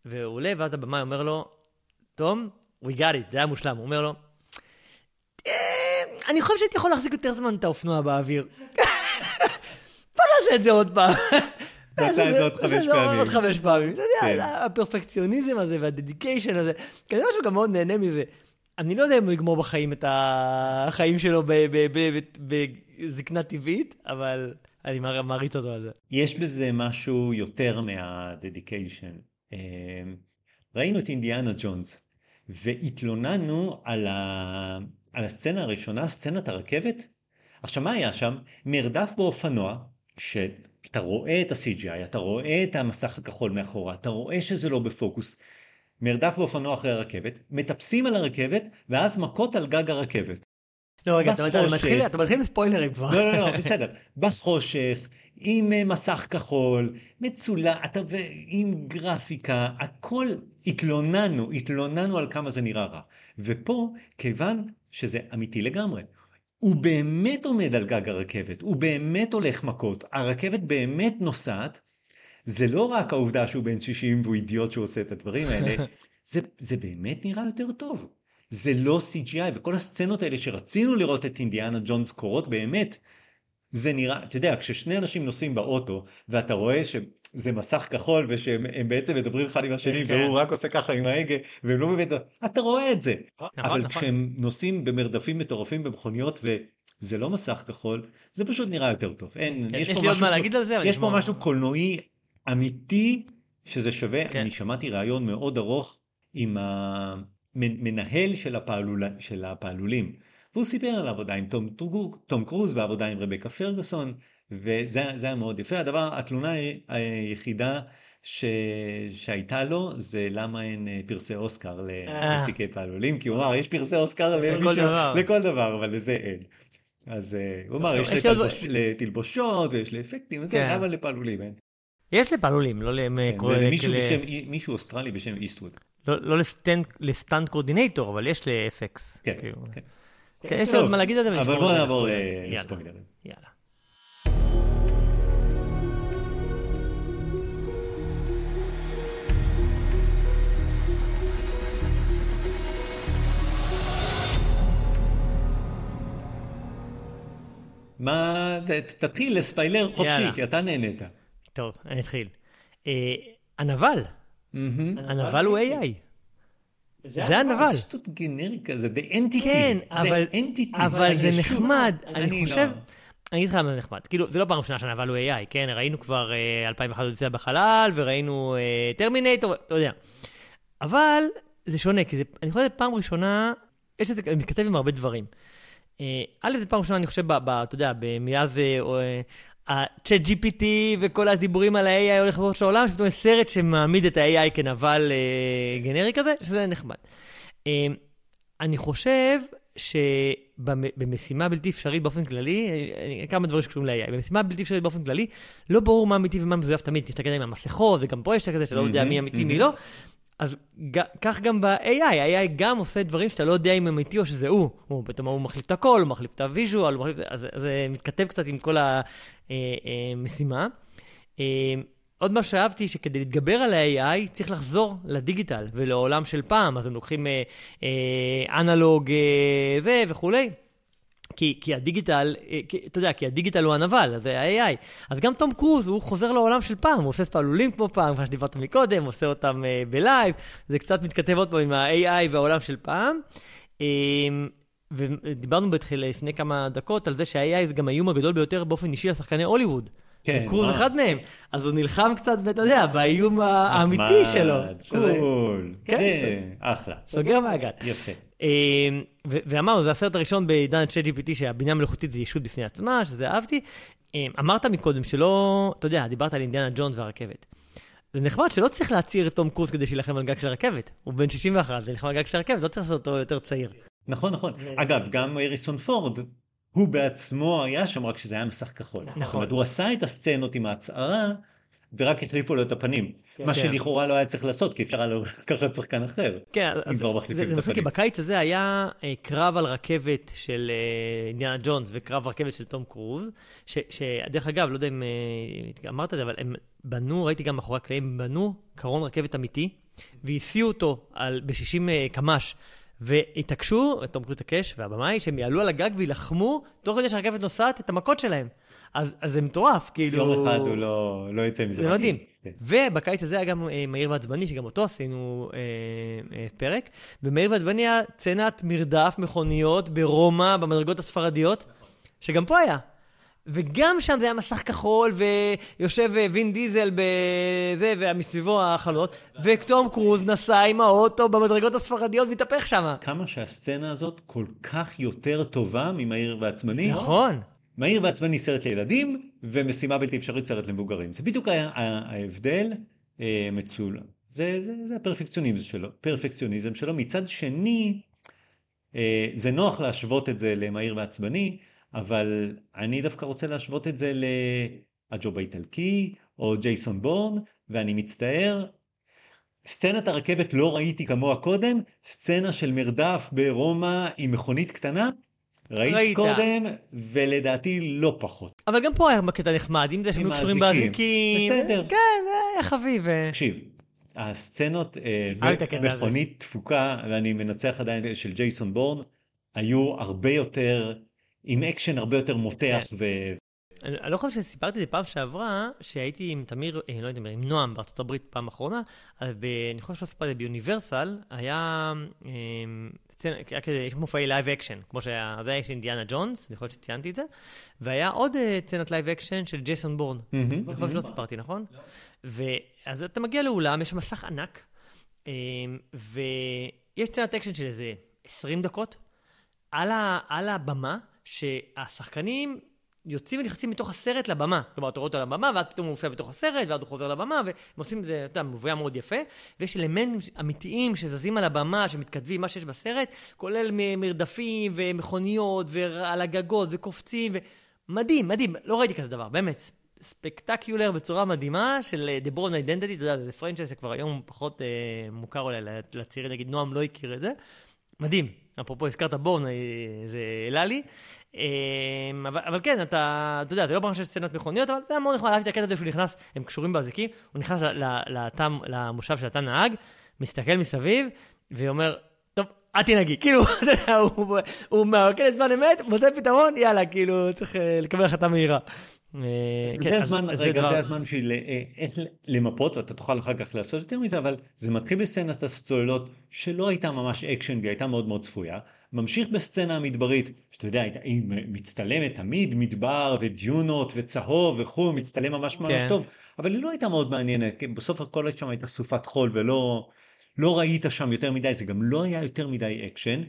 והוא עולה, ואז הבמאי אומר לו, תום, we got it, זה היה מושלם. הוא אומר לו, "אה, אני חושב שהייתי יכול להחזיק יותר זמן את האופנוע באוויר. בוא נעשה את זה עוד פעם. נעשה את זה עוד חמש את זה פעמים. עוד חמש פעמים. אתה כן. יודע, הפרפקציוניזם הזה והדדיקיישן הזה, כנראה שהוא גם מאוד נהנה מזה. אני לא יודע אם הוא יגמור בחיים את החיים שלו בזקנה טבעית, אבל אני מעריץ אותו על זה. יש בזה משהו יותר מהדדיקיישן. אה, ראינו את אינדיאנה ג'ונס, והתלוננו על, ה... על הסצנה הראשונה, סצנת הרכבת. עכשיו, מה היה שם? מרדף באופנוע, שאתה רואה את ה-CGI, אתה רואה את המסך הכחול מאחורה, אתה רואה שזה לא בפוקוס. מרדף באופנוע אחרי הרכבת, מטפסים על הרכבת, ואז מכות על גג הרכבת. לא, רגע, אתה מתחיל, אתה מתחיל בספוילרים כבר. לא, לא, לא, בסדר. בחושך, עם אה, מסך כחול, מצולע, אתה, עם גרפיקה, הכל התלוננו, התלוננו על כמה זה נראה רע. ופה, כיוון שזה אמיתי לגמרי, הוא באמת עומד על גג הרכבת, הוא באמת הולך מכות, הרכבת באמת נוסעת, זה לא רק העובדה שהוא בן 60 והוא אידיוט שהוא עושה את הדברים האלה, זה, זה באמת נראה יותר טוב. זה לא CGI, וכל הסצנות האלה שרצינו לראות את אינדיאנה ג'ונס קורות באמת, זה נראה, אתה יודע, כששני אנשים נוסעים באוטו, ואתה רואה שזה מסך כחול, ושהם בעצם מדברים אחד עם השני, כן. והוא רק עושה ככה עם ההגה, והם לא באמת, אתה רואה את זה. נכון, אבל נכון. כשהם נוסעים במרדפים מטורפים במכוניות, וזה לא מסך כחול, זה פשוט נראה יותר טוב. אין, כן, יש, יש פה משהו, זה, יש פה משהו קולנועי אמיתי, שזה שווה, כן. אני שמעתי ראיון מאוד ארוך עם המנהל של, הפעלול, של הפעלולים. והוא סיפר על עבודה עם תום, תום קרוז ועבודה עם רבקה פרגוסון, וזה היה מאוד יפה. הדבר, התלונה היחידה ש... שהייתה לו זה למה אין אה, פרסי אוסקר למפיקי פעלולים, כי הוא אמר יש פרסי אוסקר לכל דבר, לכל דבר אבל לזה אין. אז uh, הוא אמר יש לתלבוש, לתלבושות ויש לאפקטים, כן. אבל לפעלולים אין. יש לפעלולים, לא למקרו... כן, זה מישהו אוסטרלי בשם איסטווד. לא, לא לסטנד קורדינטור, אבל יש לאפקס. כן, כאילו. כן. כן, יש לי עוד מה להגיד על זה. אבל בוא נעבור לספוילרים. יאללה. מה, תתחיל לספיילר חופשי, כי אתה נהנית. טוב, אני אתחיל. אה, הנבל, הנבל הוא AI. זה הנבל. זה שטות גנרי כזה, the entity. כן, אבל, אבל זה נחמד, אני לא- חושב... אני אגיד לך מה זה נחמד, כאילו, זה לא פעם ראשונה שהנבל הוא AI, כן? ראינו כבר 2001 אה, יציאה בחלל, וראינו טרמינטור, אה, אתה יודע. אבל זה שונה, כי זה, אני חושב שזו פעם ראשונה, יש את זה, מתכתב עם הרבה דברים. אה, א', זה פעם ראשונה, אני חושב, אתה יודע, מאז ה-chat GPT וכל הדיבורים על ה-AI הולך בראש העולם, שפתאום יש סרט שמעמיד את ה-AI כנבל אה, גנרי כזה, שזה נחמד. אה, אני חושב שבמשימה בלתי אפשרית באופן כללי, אה, כמה דברים שקשורים ל-AI, במשימה בלתי אפשרית באופן כללי, לא ברור מה אמיתי ומה מזויף תמיד, יש את הקטע עם המסכות, וגם פה יש את הקטע שאתה לא יודע מי אמיתי, מי לא. אז כך גם ב-AI, ה-AI גם עושה דברים שאתה לא יודע אם אמיתי או שזה הוא. הוא פתאום הוא מחליף את הקול, הוא מחליף את ה visual, אז זה מתכתב קצת עם כל המשימה. אה, עוד מה שאהבתי, שכדי להתגבר על ה-AI צריך לחזור ל digital ולעולם של פעם, אז הם לוקחים אה, אה, analog אה, זה וכולי. כי, כי ה digital, אה, כי, אתה יודע, כי ה digital הוא הנבל, זה ה-AI. אז גם תום קרוז, הוא חוזר לעולם של פעם, הוא עושה פעלולים כמו פעם, כמו שדיברת מקודם, עושה אותם אה, ב live, זה קצת מתכתב עוד פעם עם ה-AI והעולם של פעם. Um, ודיברנו בתחילה, לפני כמה דקות על זה שה-AI זה גם האיום הגדול ביותר באופן אישי לשחקני הוליווד. כן. קרוז אחד מהם. אז הוא נלחם קצת, אתה יודע, באיום האמיתי שלו. קול. כן, אחלה. סוגר מעגל. יפה. אמ, ואמרנו, זה הסרט הראשון בעידן צ'אט GPT, שהבינה מלאכותית זה ישות בפני עצמה, שזה אהבתי. אמ, אמרת מקודם שלא, אתה יודע, דיברת על אינדיאנה ג'ונס והרכבת. זה נחמד שלא צריך להצהיר את תום קרוז כדי שיילחם על גג של הרכבת. הוא בן 61, זה נלחם על גג של הרכבת, לא צריך לעשות אותו יותר צעיר. נכון, נכון. אגב, גם אריסון פורד, הוא בעצמו היה שם רק שזה היה מסך כחול. נכון. זאת אומרת, הוא עשה את הסצנות עם ההצהרה, ורק החליפו לו את הפנים. כן, מה כן. שלכאורה לא היה צריך לעשות, כי אפשר היה לקחת שחקן אחר. כן, אם כבר מחליפים את הפנים. בקיץ הזה היה אה, קרב על רכבת של אה, אינדיאנה ג'ונס וקרב רכבת של תום קרוז, שדרך אגב, לא יודע אם אה, אמרת את זה, אבל הם בנו, ראיתי גם מאחורי הקלעים, בנו קרון רכבת אמיתי, והסיעו אותו ב-60 קמ"ש. והתעקשו, תום קרוז התעקש, והבמאי, שהם יעלו על הגג וילחמו, תוך כדי שהרכבת נוסעת, את המכות שלהם. אז, אז זה מטורף, כאילו... יום אחד הוא לא, לא יצא מזה. זה מדהים. כן. ובקיץ הזה היה גם אה, מהיר ועצבני, שגם אותו עשינו אה, אה, פרק. במהיר ועצבני היה צנת מרדף מכוניות ברומא, במדרגות הספרדיות, שגם פה היה. וגם שם זה היה מסך כחול, ויושב אה, וין דיזל בזה, ומסביבו החלות, ותום קרוז נסע עם האוטו במדרגות הספרדיות והתהפך שם. כמה שהסצנה הזאת כל כך יותר טובה ממהיר ועצמני. נכון. מהיר ועצבני סרט לילדים, ומשימה בלתי אפשרית סרט למבוגרים. זה בדיוק היה ההבדל אה, מצולם. זה, זה, זה הפרפקציוניזם שלו, פרפקציוניזם שלו. מצד שני, אה, זה נוח להשוות את זה למהיר ועצבני, אבל אני דווקא רוצה להשוות את זה לג'וב האיטלקי או ג'ייסון בורן, ואני מצטער, סצנת הרכבת לא ראיתי כמוה קודם, סצנה של מרדף ברומא עם מכונית קטנה, ראית, ראית קודם, ולדעתי לא פחות. אבל גם פה היה קטע נחמד, אם זה שהם קשורים באזיקים. בסדר. כן, היה חביב. תקשיב, הסצנות, אה, מכונית תפוקה, ואני מנצח עדיין של ג'ייסון בורן, היו הרבה יותר, עם אקשן הרבה יותר מותח כן. ו... אני לא חושב שסיפרתי את זה פעם שעברה, שהייתי עם תמיר, אה, לא יודע, עם נועם בארצות הברית פעם אחרונה, אז אני חושב שלא סיפרתי, ביוניברסל היה, אה, היה כזה, יש מופעי live action, כמו שהיה, זה היה של אינדיאנה ג'ונס, אני חושב שציינתי את זה, והיה עוד סצנת live action של ג'ייסון בורן. אני חושב שלא סיפרתי, נכון? ואז אתה מגיע לאולם, יש מסך ענק, אמ, ויש סצנת אקשן של איזה 20 דקות, על, ה, על הבמה, שהשחקנים יוצאים ונכנסים מתוך הסרט לבמה. כלומר, אתה רואה אותו על הבמה, ואז פתאום הוא מופיע בתוך הסרט, ואז הוא חוזר לבמה, והם עושים את זה, אתה יודע, מבוים מאוד יפה, ויש אלמנטים אמיתיים שזזים על הבמה, שמתכתבים מה שיש בסרט, כולל מרדפים ומכוניות, ועל הגגות, וקופצים, ו... מדהים, מדהים, לא ראיתי כזה דבר, באמת. ספקטקיולר בצורה מדהימה של אה, The Born Identity, אתה יודע, זה פרנצ'ייס שכבר היום פחות אה, מוכר אולי לצעירים, נגיד נועם לא הכיר את זה. מדהים, אפרופו הזכרת בורן, אה, זה העלה לי. אה, אבל, אבל כן, אתה, אתה יודע, זה לא פעם שיש סצנת מכוניות, אבל זה היה מאוד נחמד, אהבתי את הקטע הזה שהוא נכנס, הם קשורים באזיקים, הוא נכנס לתם, למושב של התא נהג, מסתכל מסביב, ואומר, טוב, אל תנהגי, כאילו, הוא, הוא מהרכז זמן אמת, מוצא פתרון, יאללה, כאילו, צריך אה, לקבל החלטה מהירה. אה, זה כן, הזמן, רגע, זה הזמן בשביל אה, איך למפות, ואתה תוכל אחר כך לעשות יותר מזה, אבל זה מתחיל בסצנת הצוללות שלא הייתה ממש אקשן והיא הייתה מאוד מאוד צפויה. ממשיך בסצנה המדברית, שאתה יודע, היא מצטלמת תמיד מדבר ודיונות וצהוב וכו', מצטלם ממש ממש כן. טוב, אבל היא לא הייתה מאוד מעניינת, כי בסוף הכל שם הייתה סופת חול ולא לא ראית שם יותר מדי, זה גם לא היה יותר מדי אקשן.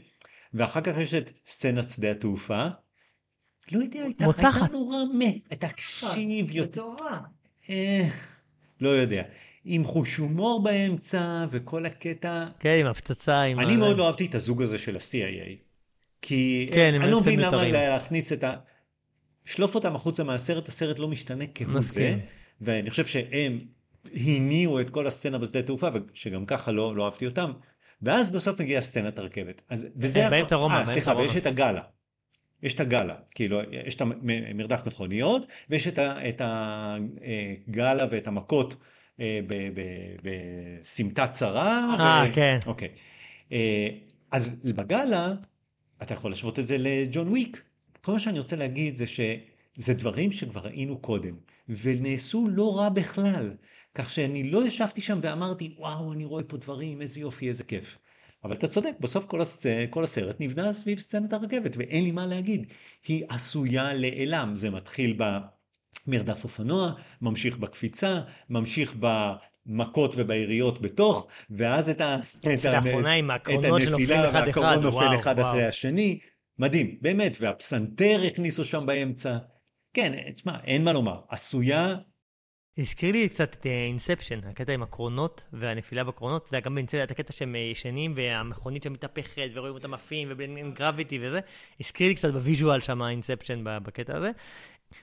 ואחר כך יש את סצנת שדה התעופה, לא יודע, הייתה, הייתה נורא מת, תקשיב יותר. אה, לא יודע. עם חוש הומור באמצע וכל הקטע. כן, עם הפצצה. עם אני מאוד לא אהבתי את הזוג הזה של ה-CIA. כי כן, אני לא מבין למה להכניס את ה... שלוף אותם החוצה מהסרט, הסרט לא משתנה כהוא זה, ואני חושב שהם הניעו את כל הסצנה בשדה תעופה, ושגם ככה לא, לא אהבתי אותם. ואז בסוף מגיעה סצנת הרכבת. אז, וזה... באמצע רומא, אה, סליחה, ויש את הגאלה. יש את הגאלה, כאילו, יש את המרדף מכוניות, ויש את הגאלה ואת המכות אה, בסמטה צרה. אה, ו... כן. אוקיי. אה, אז בגאלה, אתה יכול להשוות את זה לג'ון וויק. כל מה שאני רוצה להגיד זה שזה דברים שכבר ראינו קודם, ונעשו לא רע בכלל. כך שאני לא ישבתי שם ואמרתי, וואו, אני רואה פה דברים, איזה יופי, איזה כיף. אבל אתה צודק, בסוף כל, הסצ... כל הסרט נבנה סביב סצנת הרכבת, ואין לי מה להגיד. היא עשויה לאלם, זה מתחיל במרדף אופנוע, ממשיך בקפיצה, ממשיך במכות וביריות בתוך, ואז את, ה... את, האחרונה עם הקרונות שנופלים אחד אחד, והקרון נופל וואו, אחד וואו. אחרי השני, מדהים, באמת, והפסנתר הכניסו שם באמצע. כן, תשמע, אין מה לומר, עשויה הזכיר לי קצת את Inception, אה, הקטע עם הקרונות והנפילה בקרונות, זה היה גם ב Inception, את הקטע שהם ישנים והמכונית שם מתהפכת ורואים אותם עפים ואין gravity וזה, הזכיר לי קצת ב visual שם Inception בקטע הזה.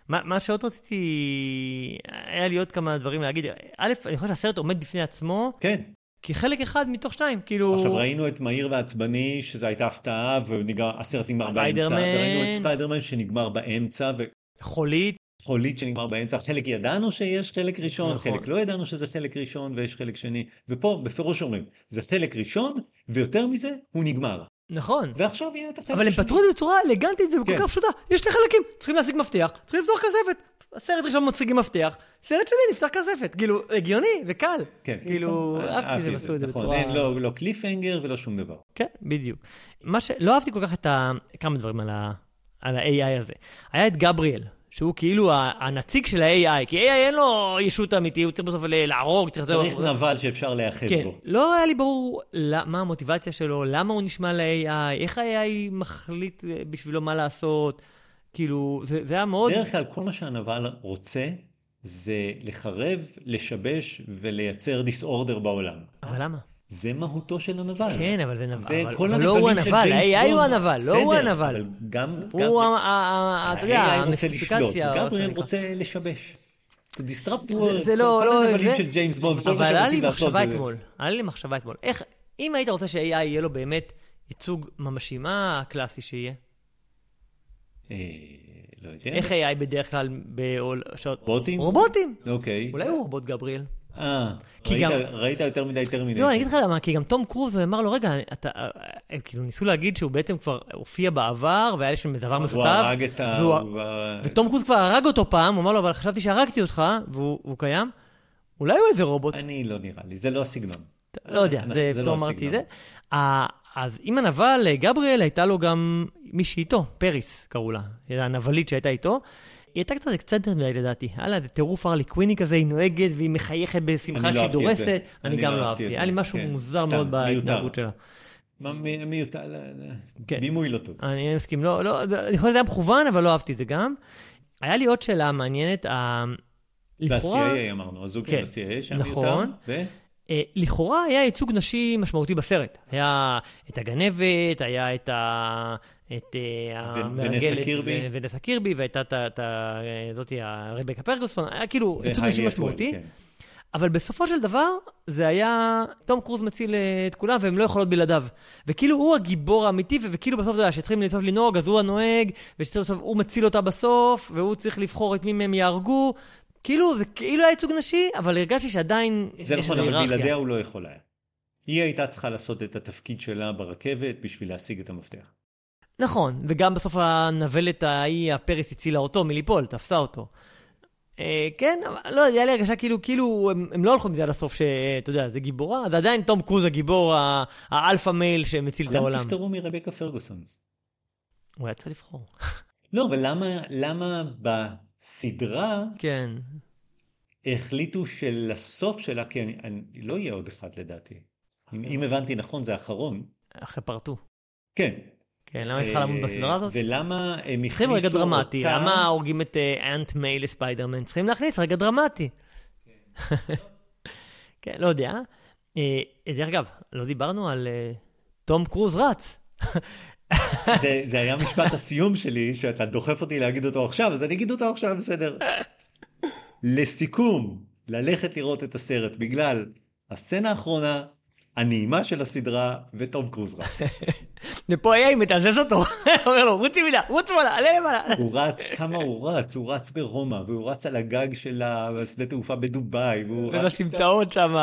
מה, מה שעוד רציתי, היה לי עוד כמה דברים להגיד. א', אני חושב שהסרט עומד בפני עצמו. כן. כי חלק אחד מתוך שניים, כאילו... עכשיו ראינו את מהיר ועצבני, שזו הייתה הפתעה, והסרט נגמר באמצע, וראינו את ספיידרמן שנגמר באמצע, ו... חולית. חולית שנגמר באמצע, חלק ידענו שיש חלק ראשון, נכון. חלק לא ידענו שזה חלק ראשון ויש חלק שני, ופה בפירוש אומרים, זה חלק ראשון, ויותר מזה, הוא נגמר. נכון. ועכשיו יהיה את החלק אבל השני. אבל הם פתרו את זה בצורה אלגנטית וכל כן. כך פשוטה, יש שני חלקים, צריכים להשיג מפתח, צריכים לפתוח כספת. הסרט ראשון מציגים מפתח, סרט שני נפתח כספת, כאילו, הגיוני וקל. כן. כאילו, אהבתי שהם עשו את זה נכון, בצורה... אין לא, לא קליפהנגר ולא שום דבר. כן, בדיוק. מה שלא אהבתי כל כך את ה... כמה דברים על ה-AI הזה. היה את גבריאל, שהוא כאילו הנציג של ה-AI, כי AI אין לו ישות אמיתי, הוא צריך בסוף להרוג, צריך... צריך נבל שאפשר להיאחז כן. בו. לא היה לי ברור מה המוטיבציה שלו, למה הוא נשמע ל-AI, איך ה-AI מחליט אה, בשבילו מה לעשות, כאילו, זה, זה היה מאוד... בדרך כלל כל מה שהנבל רוצה זה לחרב, לשבש ולייצר דיסאורדר בעולם. אבל למה? זה מהותו של הנבל. כן, אבל זה נבל. זה אבל, כל אבל לא הוא הנבל, ה-AI הוא. הנבל, לא הוא הנבל. אבל גם... הוא, אתה יודע, המסטיפיקציה. גבריאל רוצה לשבש. To disrupt the זה- world. זה לא, כל לא, הנבלים של ג'יימס בונד, כל מה אבל היה שרוצים לי לעשות מחשבה. אתמול, היה לי מחשבה אתמול. איך, אם היית רוצה ש-AI יהיה לו באמת ייצוג ממשי, מה הקלאסי שיהיה? אה, לא יודע. איך AI בדרך כלל רובוטים? רובוטים. אוקיי. אולי הוא רובוט גבריאל. אה, כי ראית- גם- ראית יותר מדי טרמינטור. לא, אני אגיד לך למה, כי גם תום קרוז אמר לו, רגע, אתה, הם כאילו ניסו להגיד שהוא בעצם כבר הופיע בעבר, והיה לי שם דבר משותף. הוא הרג את ה... והוא- הוא ותום קרוז כבר הרג אותו פעם, הוא אמר לו, אבל חשבתי שהרגתי אותך, והוא והוא קיים. אולי הוא איזה רובוט, אני לא נראה לי, זה לא הסגנון. לא יודע, אה, זה זה פתאום לא אמרתי את. זה. ה- אז עם הנבל, גבריאל, הייתה לו גם מישהי איתו, פריס קראו לה, הנבלית שהייתה איתו. היא הייתה קצת, יותר מדי לדעתי, היה לה איזה טירוף הרלי קוויני כזה, היא נוהגת והיא מחייכת בשמחה לא שהיא. דורסת. אני גם לא לא אהבתי היה. לי משהו כן. מוזר מאוד. בהתנהגות שלה. מה, מי- מיותר, כן. בימוי לא טוב. אני מסכים, לא, לא, אני חושב שזה היה מכוון, אבל לא אהבתי את זה גם. היה לי עוד שאלה מעניינת, לכאורה, וה-CIA אמרנו, הזוג כן, של ה-CIA שהיה נכון. מיותר. ו? אה, לכאורה היה ייצוג נשי משמעותי בסרט. היה את הגנבת, היה את ה... את אה, המרגלת, ונסה קירבי. ו- ונסה קירבי, והייתה את. זאתי, הרבקה פרגוסון, היה כאילו ייצוג נשי משמעותי. כן. אבל בסופו של דבר, זה היה, תום קרוז מציל אה, את כולם והם לא יכולות בלעדיו. וכאילו הוא הגיבור האמיתי, וכאילו בסוף, אתה יודע, שצריכים לנסות לנהוג, אז הוא הנוהג, והוא מציל אותה בסוף, והוא צריך לבחור את מי מהם יהרגו. כאילו, זה כאילו היה ייצוג נשי, אבל הרגשתי שעדיין זה נכון, אבל. בלעדיה הוא לא יכול היה. היא הייתה צריכה לעשות את התפקיד שלה ברכבת בשביל להשיג את המפתח. נכון, וגם בסוף הנבלת ההיא, הפריס הצילה אותו מליפול, תפסה אותו. אה, כן, אבל לא היה לי הרגשה כאילו, כאילו, הם, הם לא הלכו מזה עד הסוף, שאתה יודע, זה גיבורה, זה עדיין תום קרוז הגיבור, ה alpha male שמציל את העולם. התפטרו מרבקה פרגוסון? הוא היה צריך לבחור. לא, אבל למה, למה בסדרה כן. החליטו שלסוף שלה, כי אני, אני, לא יהיה עוד אחד לדעתי. אם, אם הבנתי נכון, זה האחרון. אחרי פרטו. כן. כן, למה היא צריכה למות אה, בסדרה הזאת? ולמה הם צריכים רגע הכניסו דרמטי, אותה... למה הורגים את אה, אנט מיי לספיידרמן? צריכים להכניס רגע דרמטי. כן, לא יודע. אה, דרך אגב, לא דיברנו על אה, תום קרוז רץ. זה, זה היה משפט הסיום שלי, שאתה דוחף אותי להגיד אותו עכשיו, אז אני אגיד אותו עכשיו, בסדר. לסיכום, ללכת לראות את הסרט בגלל הסצנה האחרונה, הנעימה של הסדרה, ותום קרוז רץ. ופה AI מתזז אותו, אומר לו, רוץ ימינה, רוץ שמאלה, עלה למעלה. הוא רץ, כמה הוא רץ, הוא רץ ברומא, והוא רץ על הגג של השדה תעופה בדובאי, והוא רץ... ובסמטאות שם.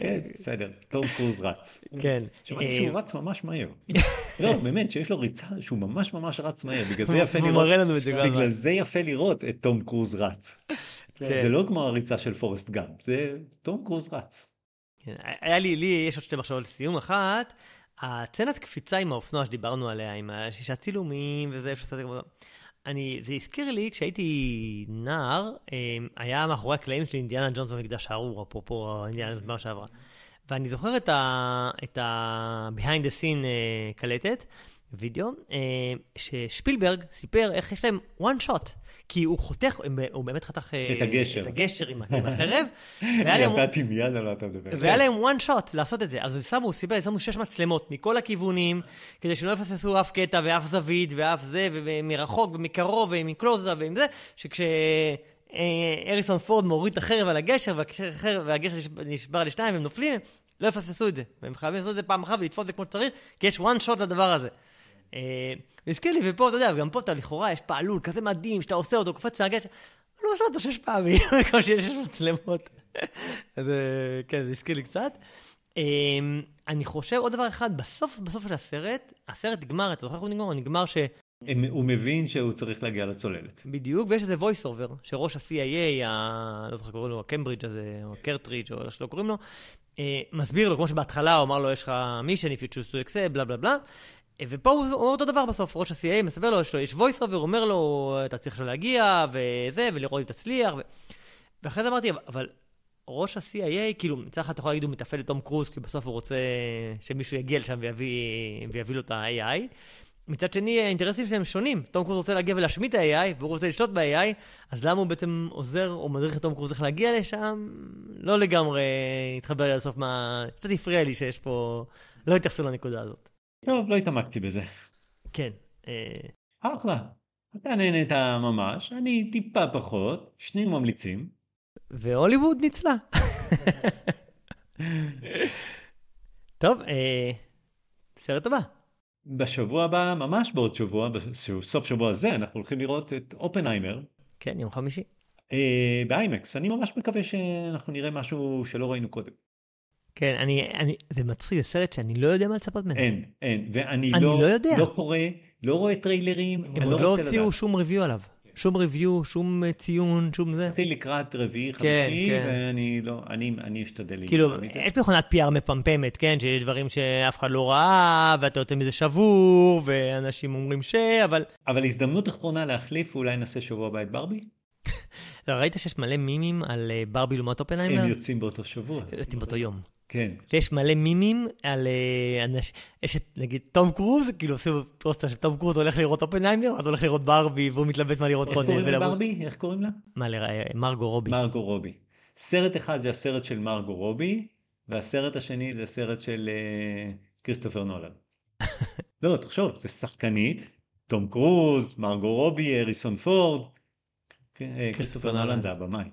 כן, בסדר, תום קרוז רץ. כן. שמעתי אה, שהוא רץ ממש מהר. לא, באמת, שיש לו ריצה שהוא ממש ממש רץ מהר, בגלל זה הוא- יפה הוא לראות, מראה לנו את זה הזמן. בגלל זה יפה לראות את תום קרוז רץ. כן. זה לא כמו הריצה של פורסט גאם, זה תום קרוז רץ. כן, היה לי, לי יש עוד שתי מחשבות לסיום. אחת, הצצנת קפיצה עם האופנוע שדיברנו עליה, עם השישה צילומים וזה, איפה שעשיתי. אני, זה הזכיר לי, כשהייתי נער, אה, היה מאחורי הקלעים של אינדיאנה ג'ונס במקדש הארור, אפרופו אינדיאנה ג'ונס בפעם שעברה. ואני זוכר את ה-behind the scene אה, קלטת, וידאו, אה, ששפילברג סיפר איך יש להם one shot, כי הוא חותך, הוא באמת חתך אה, את הגשר. את הגשר עם עם החרב, ידעתי מיד על מה אתה מדבר. והיה להם one shot לעשות את זה. אז הוא שמו, הוא סיפר, שמו שש מצלמות מכל הכיוונים, כדי שלא יפספסו אף קטע ואף זווית ואף זה, ומרחוק ומקרוב ומקלוזה ועם זה, שכשאריסון פורד מוריד את החרב על הגשר, והחרב- והגשר נשבר- לשניים והם נופלים, לא יפספסו את זה. והם חייבים לעשות את זה פעם אחת ולתפוס את זה כמו שצריך, כי יש one shot לדבר הזה. אה, והזכיר לי, ופה, אתה יודע, גם פה אתה לכאורה, יש פעלול כזה מדהים, שאתה עושה אותו, קופץ מהגשר, לא עושה אותו שש פעמים, כמו שיש שש מצלמות. אז אה, כן, זה הזכיר לי קצת. אמ, אני חושב עוד דבר אחד, בסוף, בסוף של הסרט, הסרט נגמר, אתה זוכר איך הוא נגמר? הוא נגמר ש... הוא מבין שהוא צריך להגיע לצוללת. בדיוק, ויש איזה voice over, שראש ה-CIA, ה... לא זוכר קוראים לו, הקמברידג' הזה, או הקרטרידג', או איך שלא קוראים לו, אה, מסביר לו, כמו שבהתחלה הוא אמר לו, יש לך מישן, if you choose to accept, בלה בלה בלה. ופה הוא אומר אותו דבר בסוף, ראש ה-CIA מספר לו, יש לו, יש voice over, אומר לו, אתה צריך עכשיו להגיע, וזה, ולראות אם תצליח. ו... ואחרי זה אמרתי, אבל ראש ה-CIA, כאילו, מצד אחד אתה יכול להגיד, הוא מתפעל את תום קרוז, כי בסוף הוא רוצה שמישהו יגיע לשם ויביא, ויביא לו את ה-AI. מצד שני, האינטרסים שלהם שונים. תום קרוז רוצה להגיע ולהשמיט את ה-AI, והוא רוצה לשלוט ב-AI, אז למה הוא בעצם עוזר או מדריך את תום קרוז איך להגיע לשם? לא לגמרי התחבר לי עד הסוף מה... קצת הפריע לי שיש פה... לא התייחסו לנקודה הזאת. טוב, לא התעמקתי בזה. כן. אה... אחלה. אתה נהנית ממש, אני טיפה פחות, שנינו ממליצים. והוליווד ניצלה. טוב, אה... סרט הבא. בשבוע הבא, ממש בעוד שבוע, בסוף שבוע הזה, אנחנו הולכים לראות את אופנהיימר. כן, יום חמישי. אה, באיימקס. אני ממש מקווה שאנחנו נראה משהו שלא ראינו קודם. כן, אני, אני, זה מצחיק, זה סרט שאני לא יודע מה לצפות ממנו. אין, אין, ואני לא, לא, יודע. לא קורא, לא רואה טריילרים, הם עוד לא הוציאו שום ריוויו עליו. שום ריוויו, שום ציון, שום זה. התחיל לקראת רביעי, חמישי, כן, כן. ואני לא, אני, אני אשתדל כאילו, מזה. יש מכונת PR מפמפמת, כן, שיש דברים שאף אחד לא ראה, ואתה יוצא מזה שבור, ואנשים אומרים ש... אבל... אבל הזדמנות אחרונה להחליף, ואולי נעשה שבוע הבא את ברבי? לא, ראית שיש מלא memes על אה, ברבי לעומת אופנהיימר? הם יוצאים באותו שבוע. יוצאים באותו יום. כן. ויש מלא memes על אה, אנשים, יש את נגיד תום קרוז, כאילו עושים פוסטר של תום קרוז הולך לראות אופנהיימר, או הולך לראות ברבי, והוא מתלבט מה לראות קודם. איך קוראים לברבי? איך קוראים לה? מה, מרגו רובי. מרגו רובי. סרט אחד זה הסרט של מרגו רובי, והסרט השני זה הסרט של כריסטופר נולן. לא, תחשוב, זה שחקנית, תום קרוז, מרגו רובי, הריסון פורד, כריסטופר נולן זה הבמאי.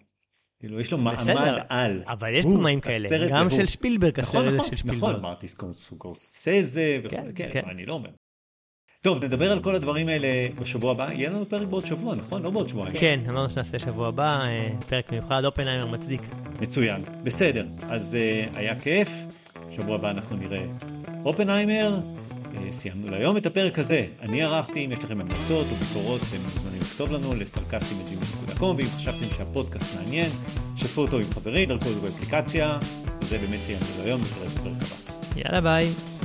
כאילו, יש לו מעמד על. אבל יש במאים כאלה, גם שפילברג, הסרט הזה של שפילברג. נכון, מרטי סקורסזה וכו', כן, אני לא אומר. טוב, נדבר על כל הדברים האלה בשבוע הבא. יהיה לנו פרק בעוד שבוע, נכון? לא בעוד שבועיים. כן, אמרנו שנעשה שבוע הבא, פרק מיוחד, אופנהיימר מצדיק. מצוין, בסדר. אז היה כיף. שבוע הבא אנחנו נראה אופנהיימר. סיימנו להיום את הפרק הזה. אני ערכתי, אם יש לכם המלצות או ביקורות, אתם מוזמנים לכתוב לנו לסרקסטים.com, ואם חשבתם שהפודקאסט מעניין, שתפו אותו עם חברים, דרכו באפליקציה, וזה באמת סיימנו להיום, נתראה בפרק הבא. יאללה ביי.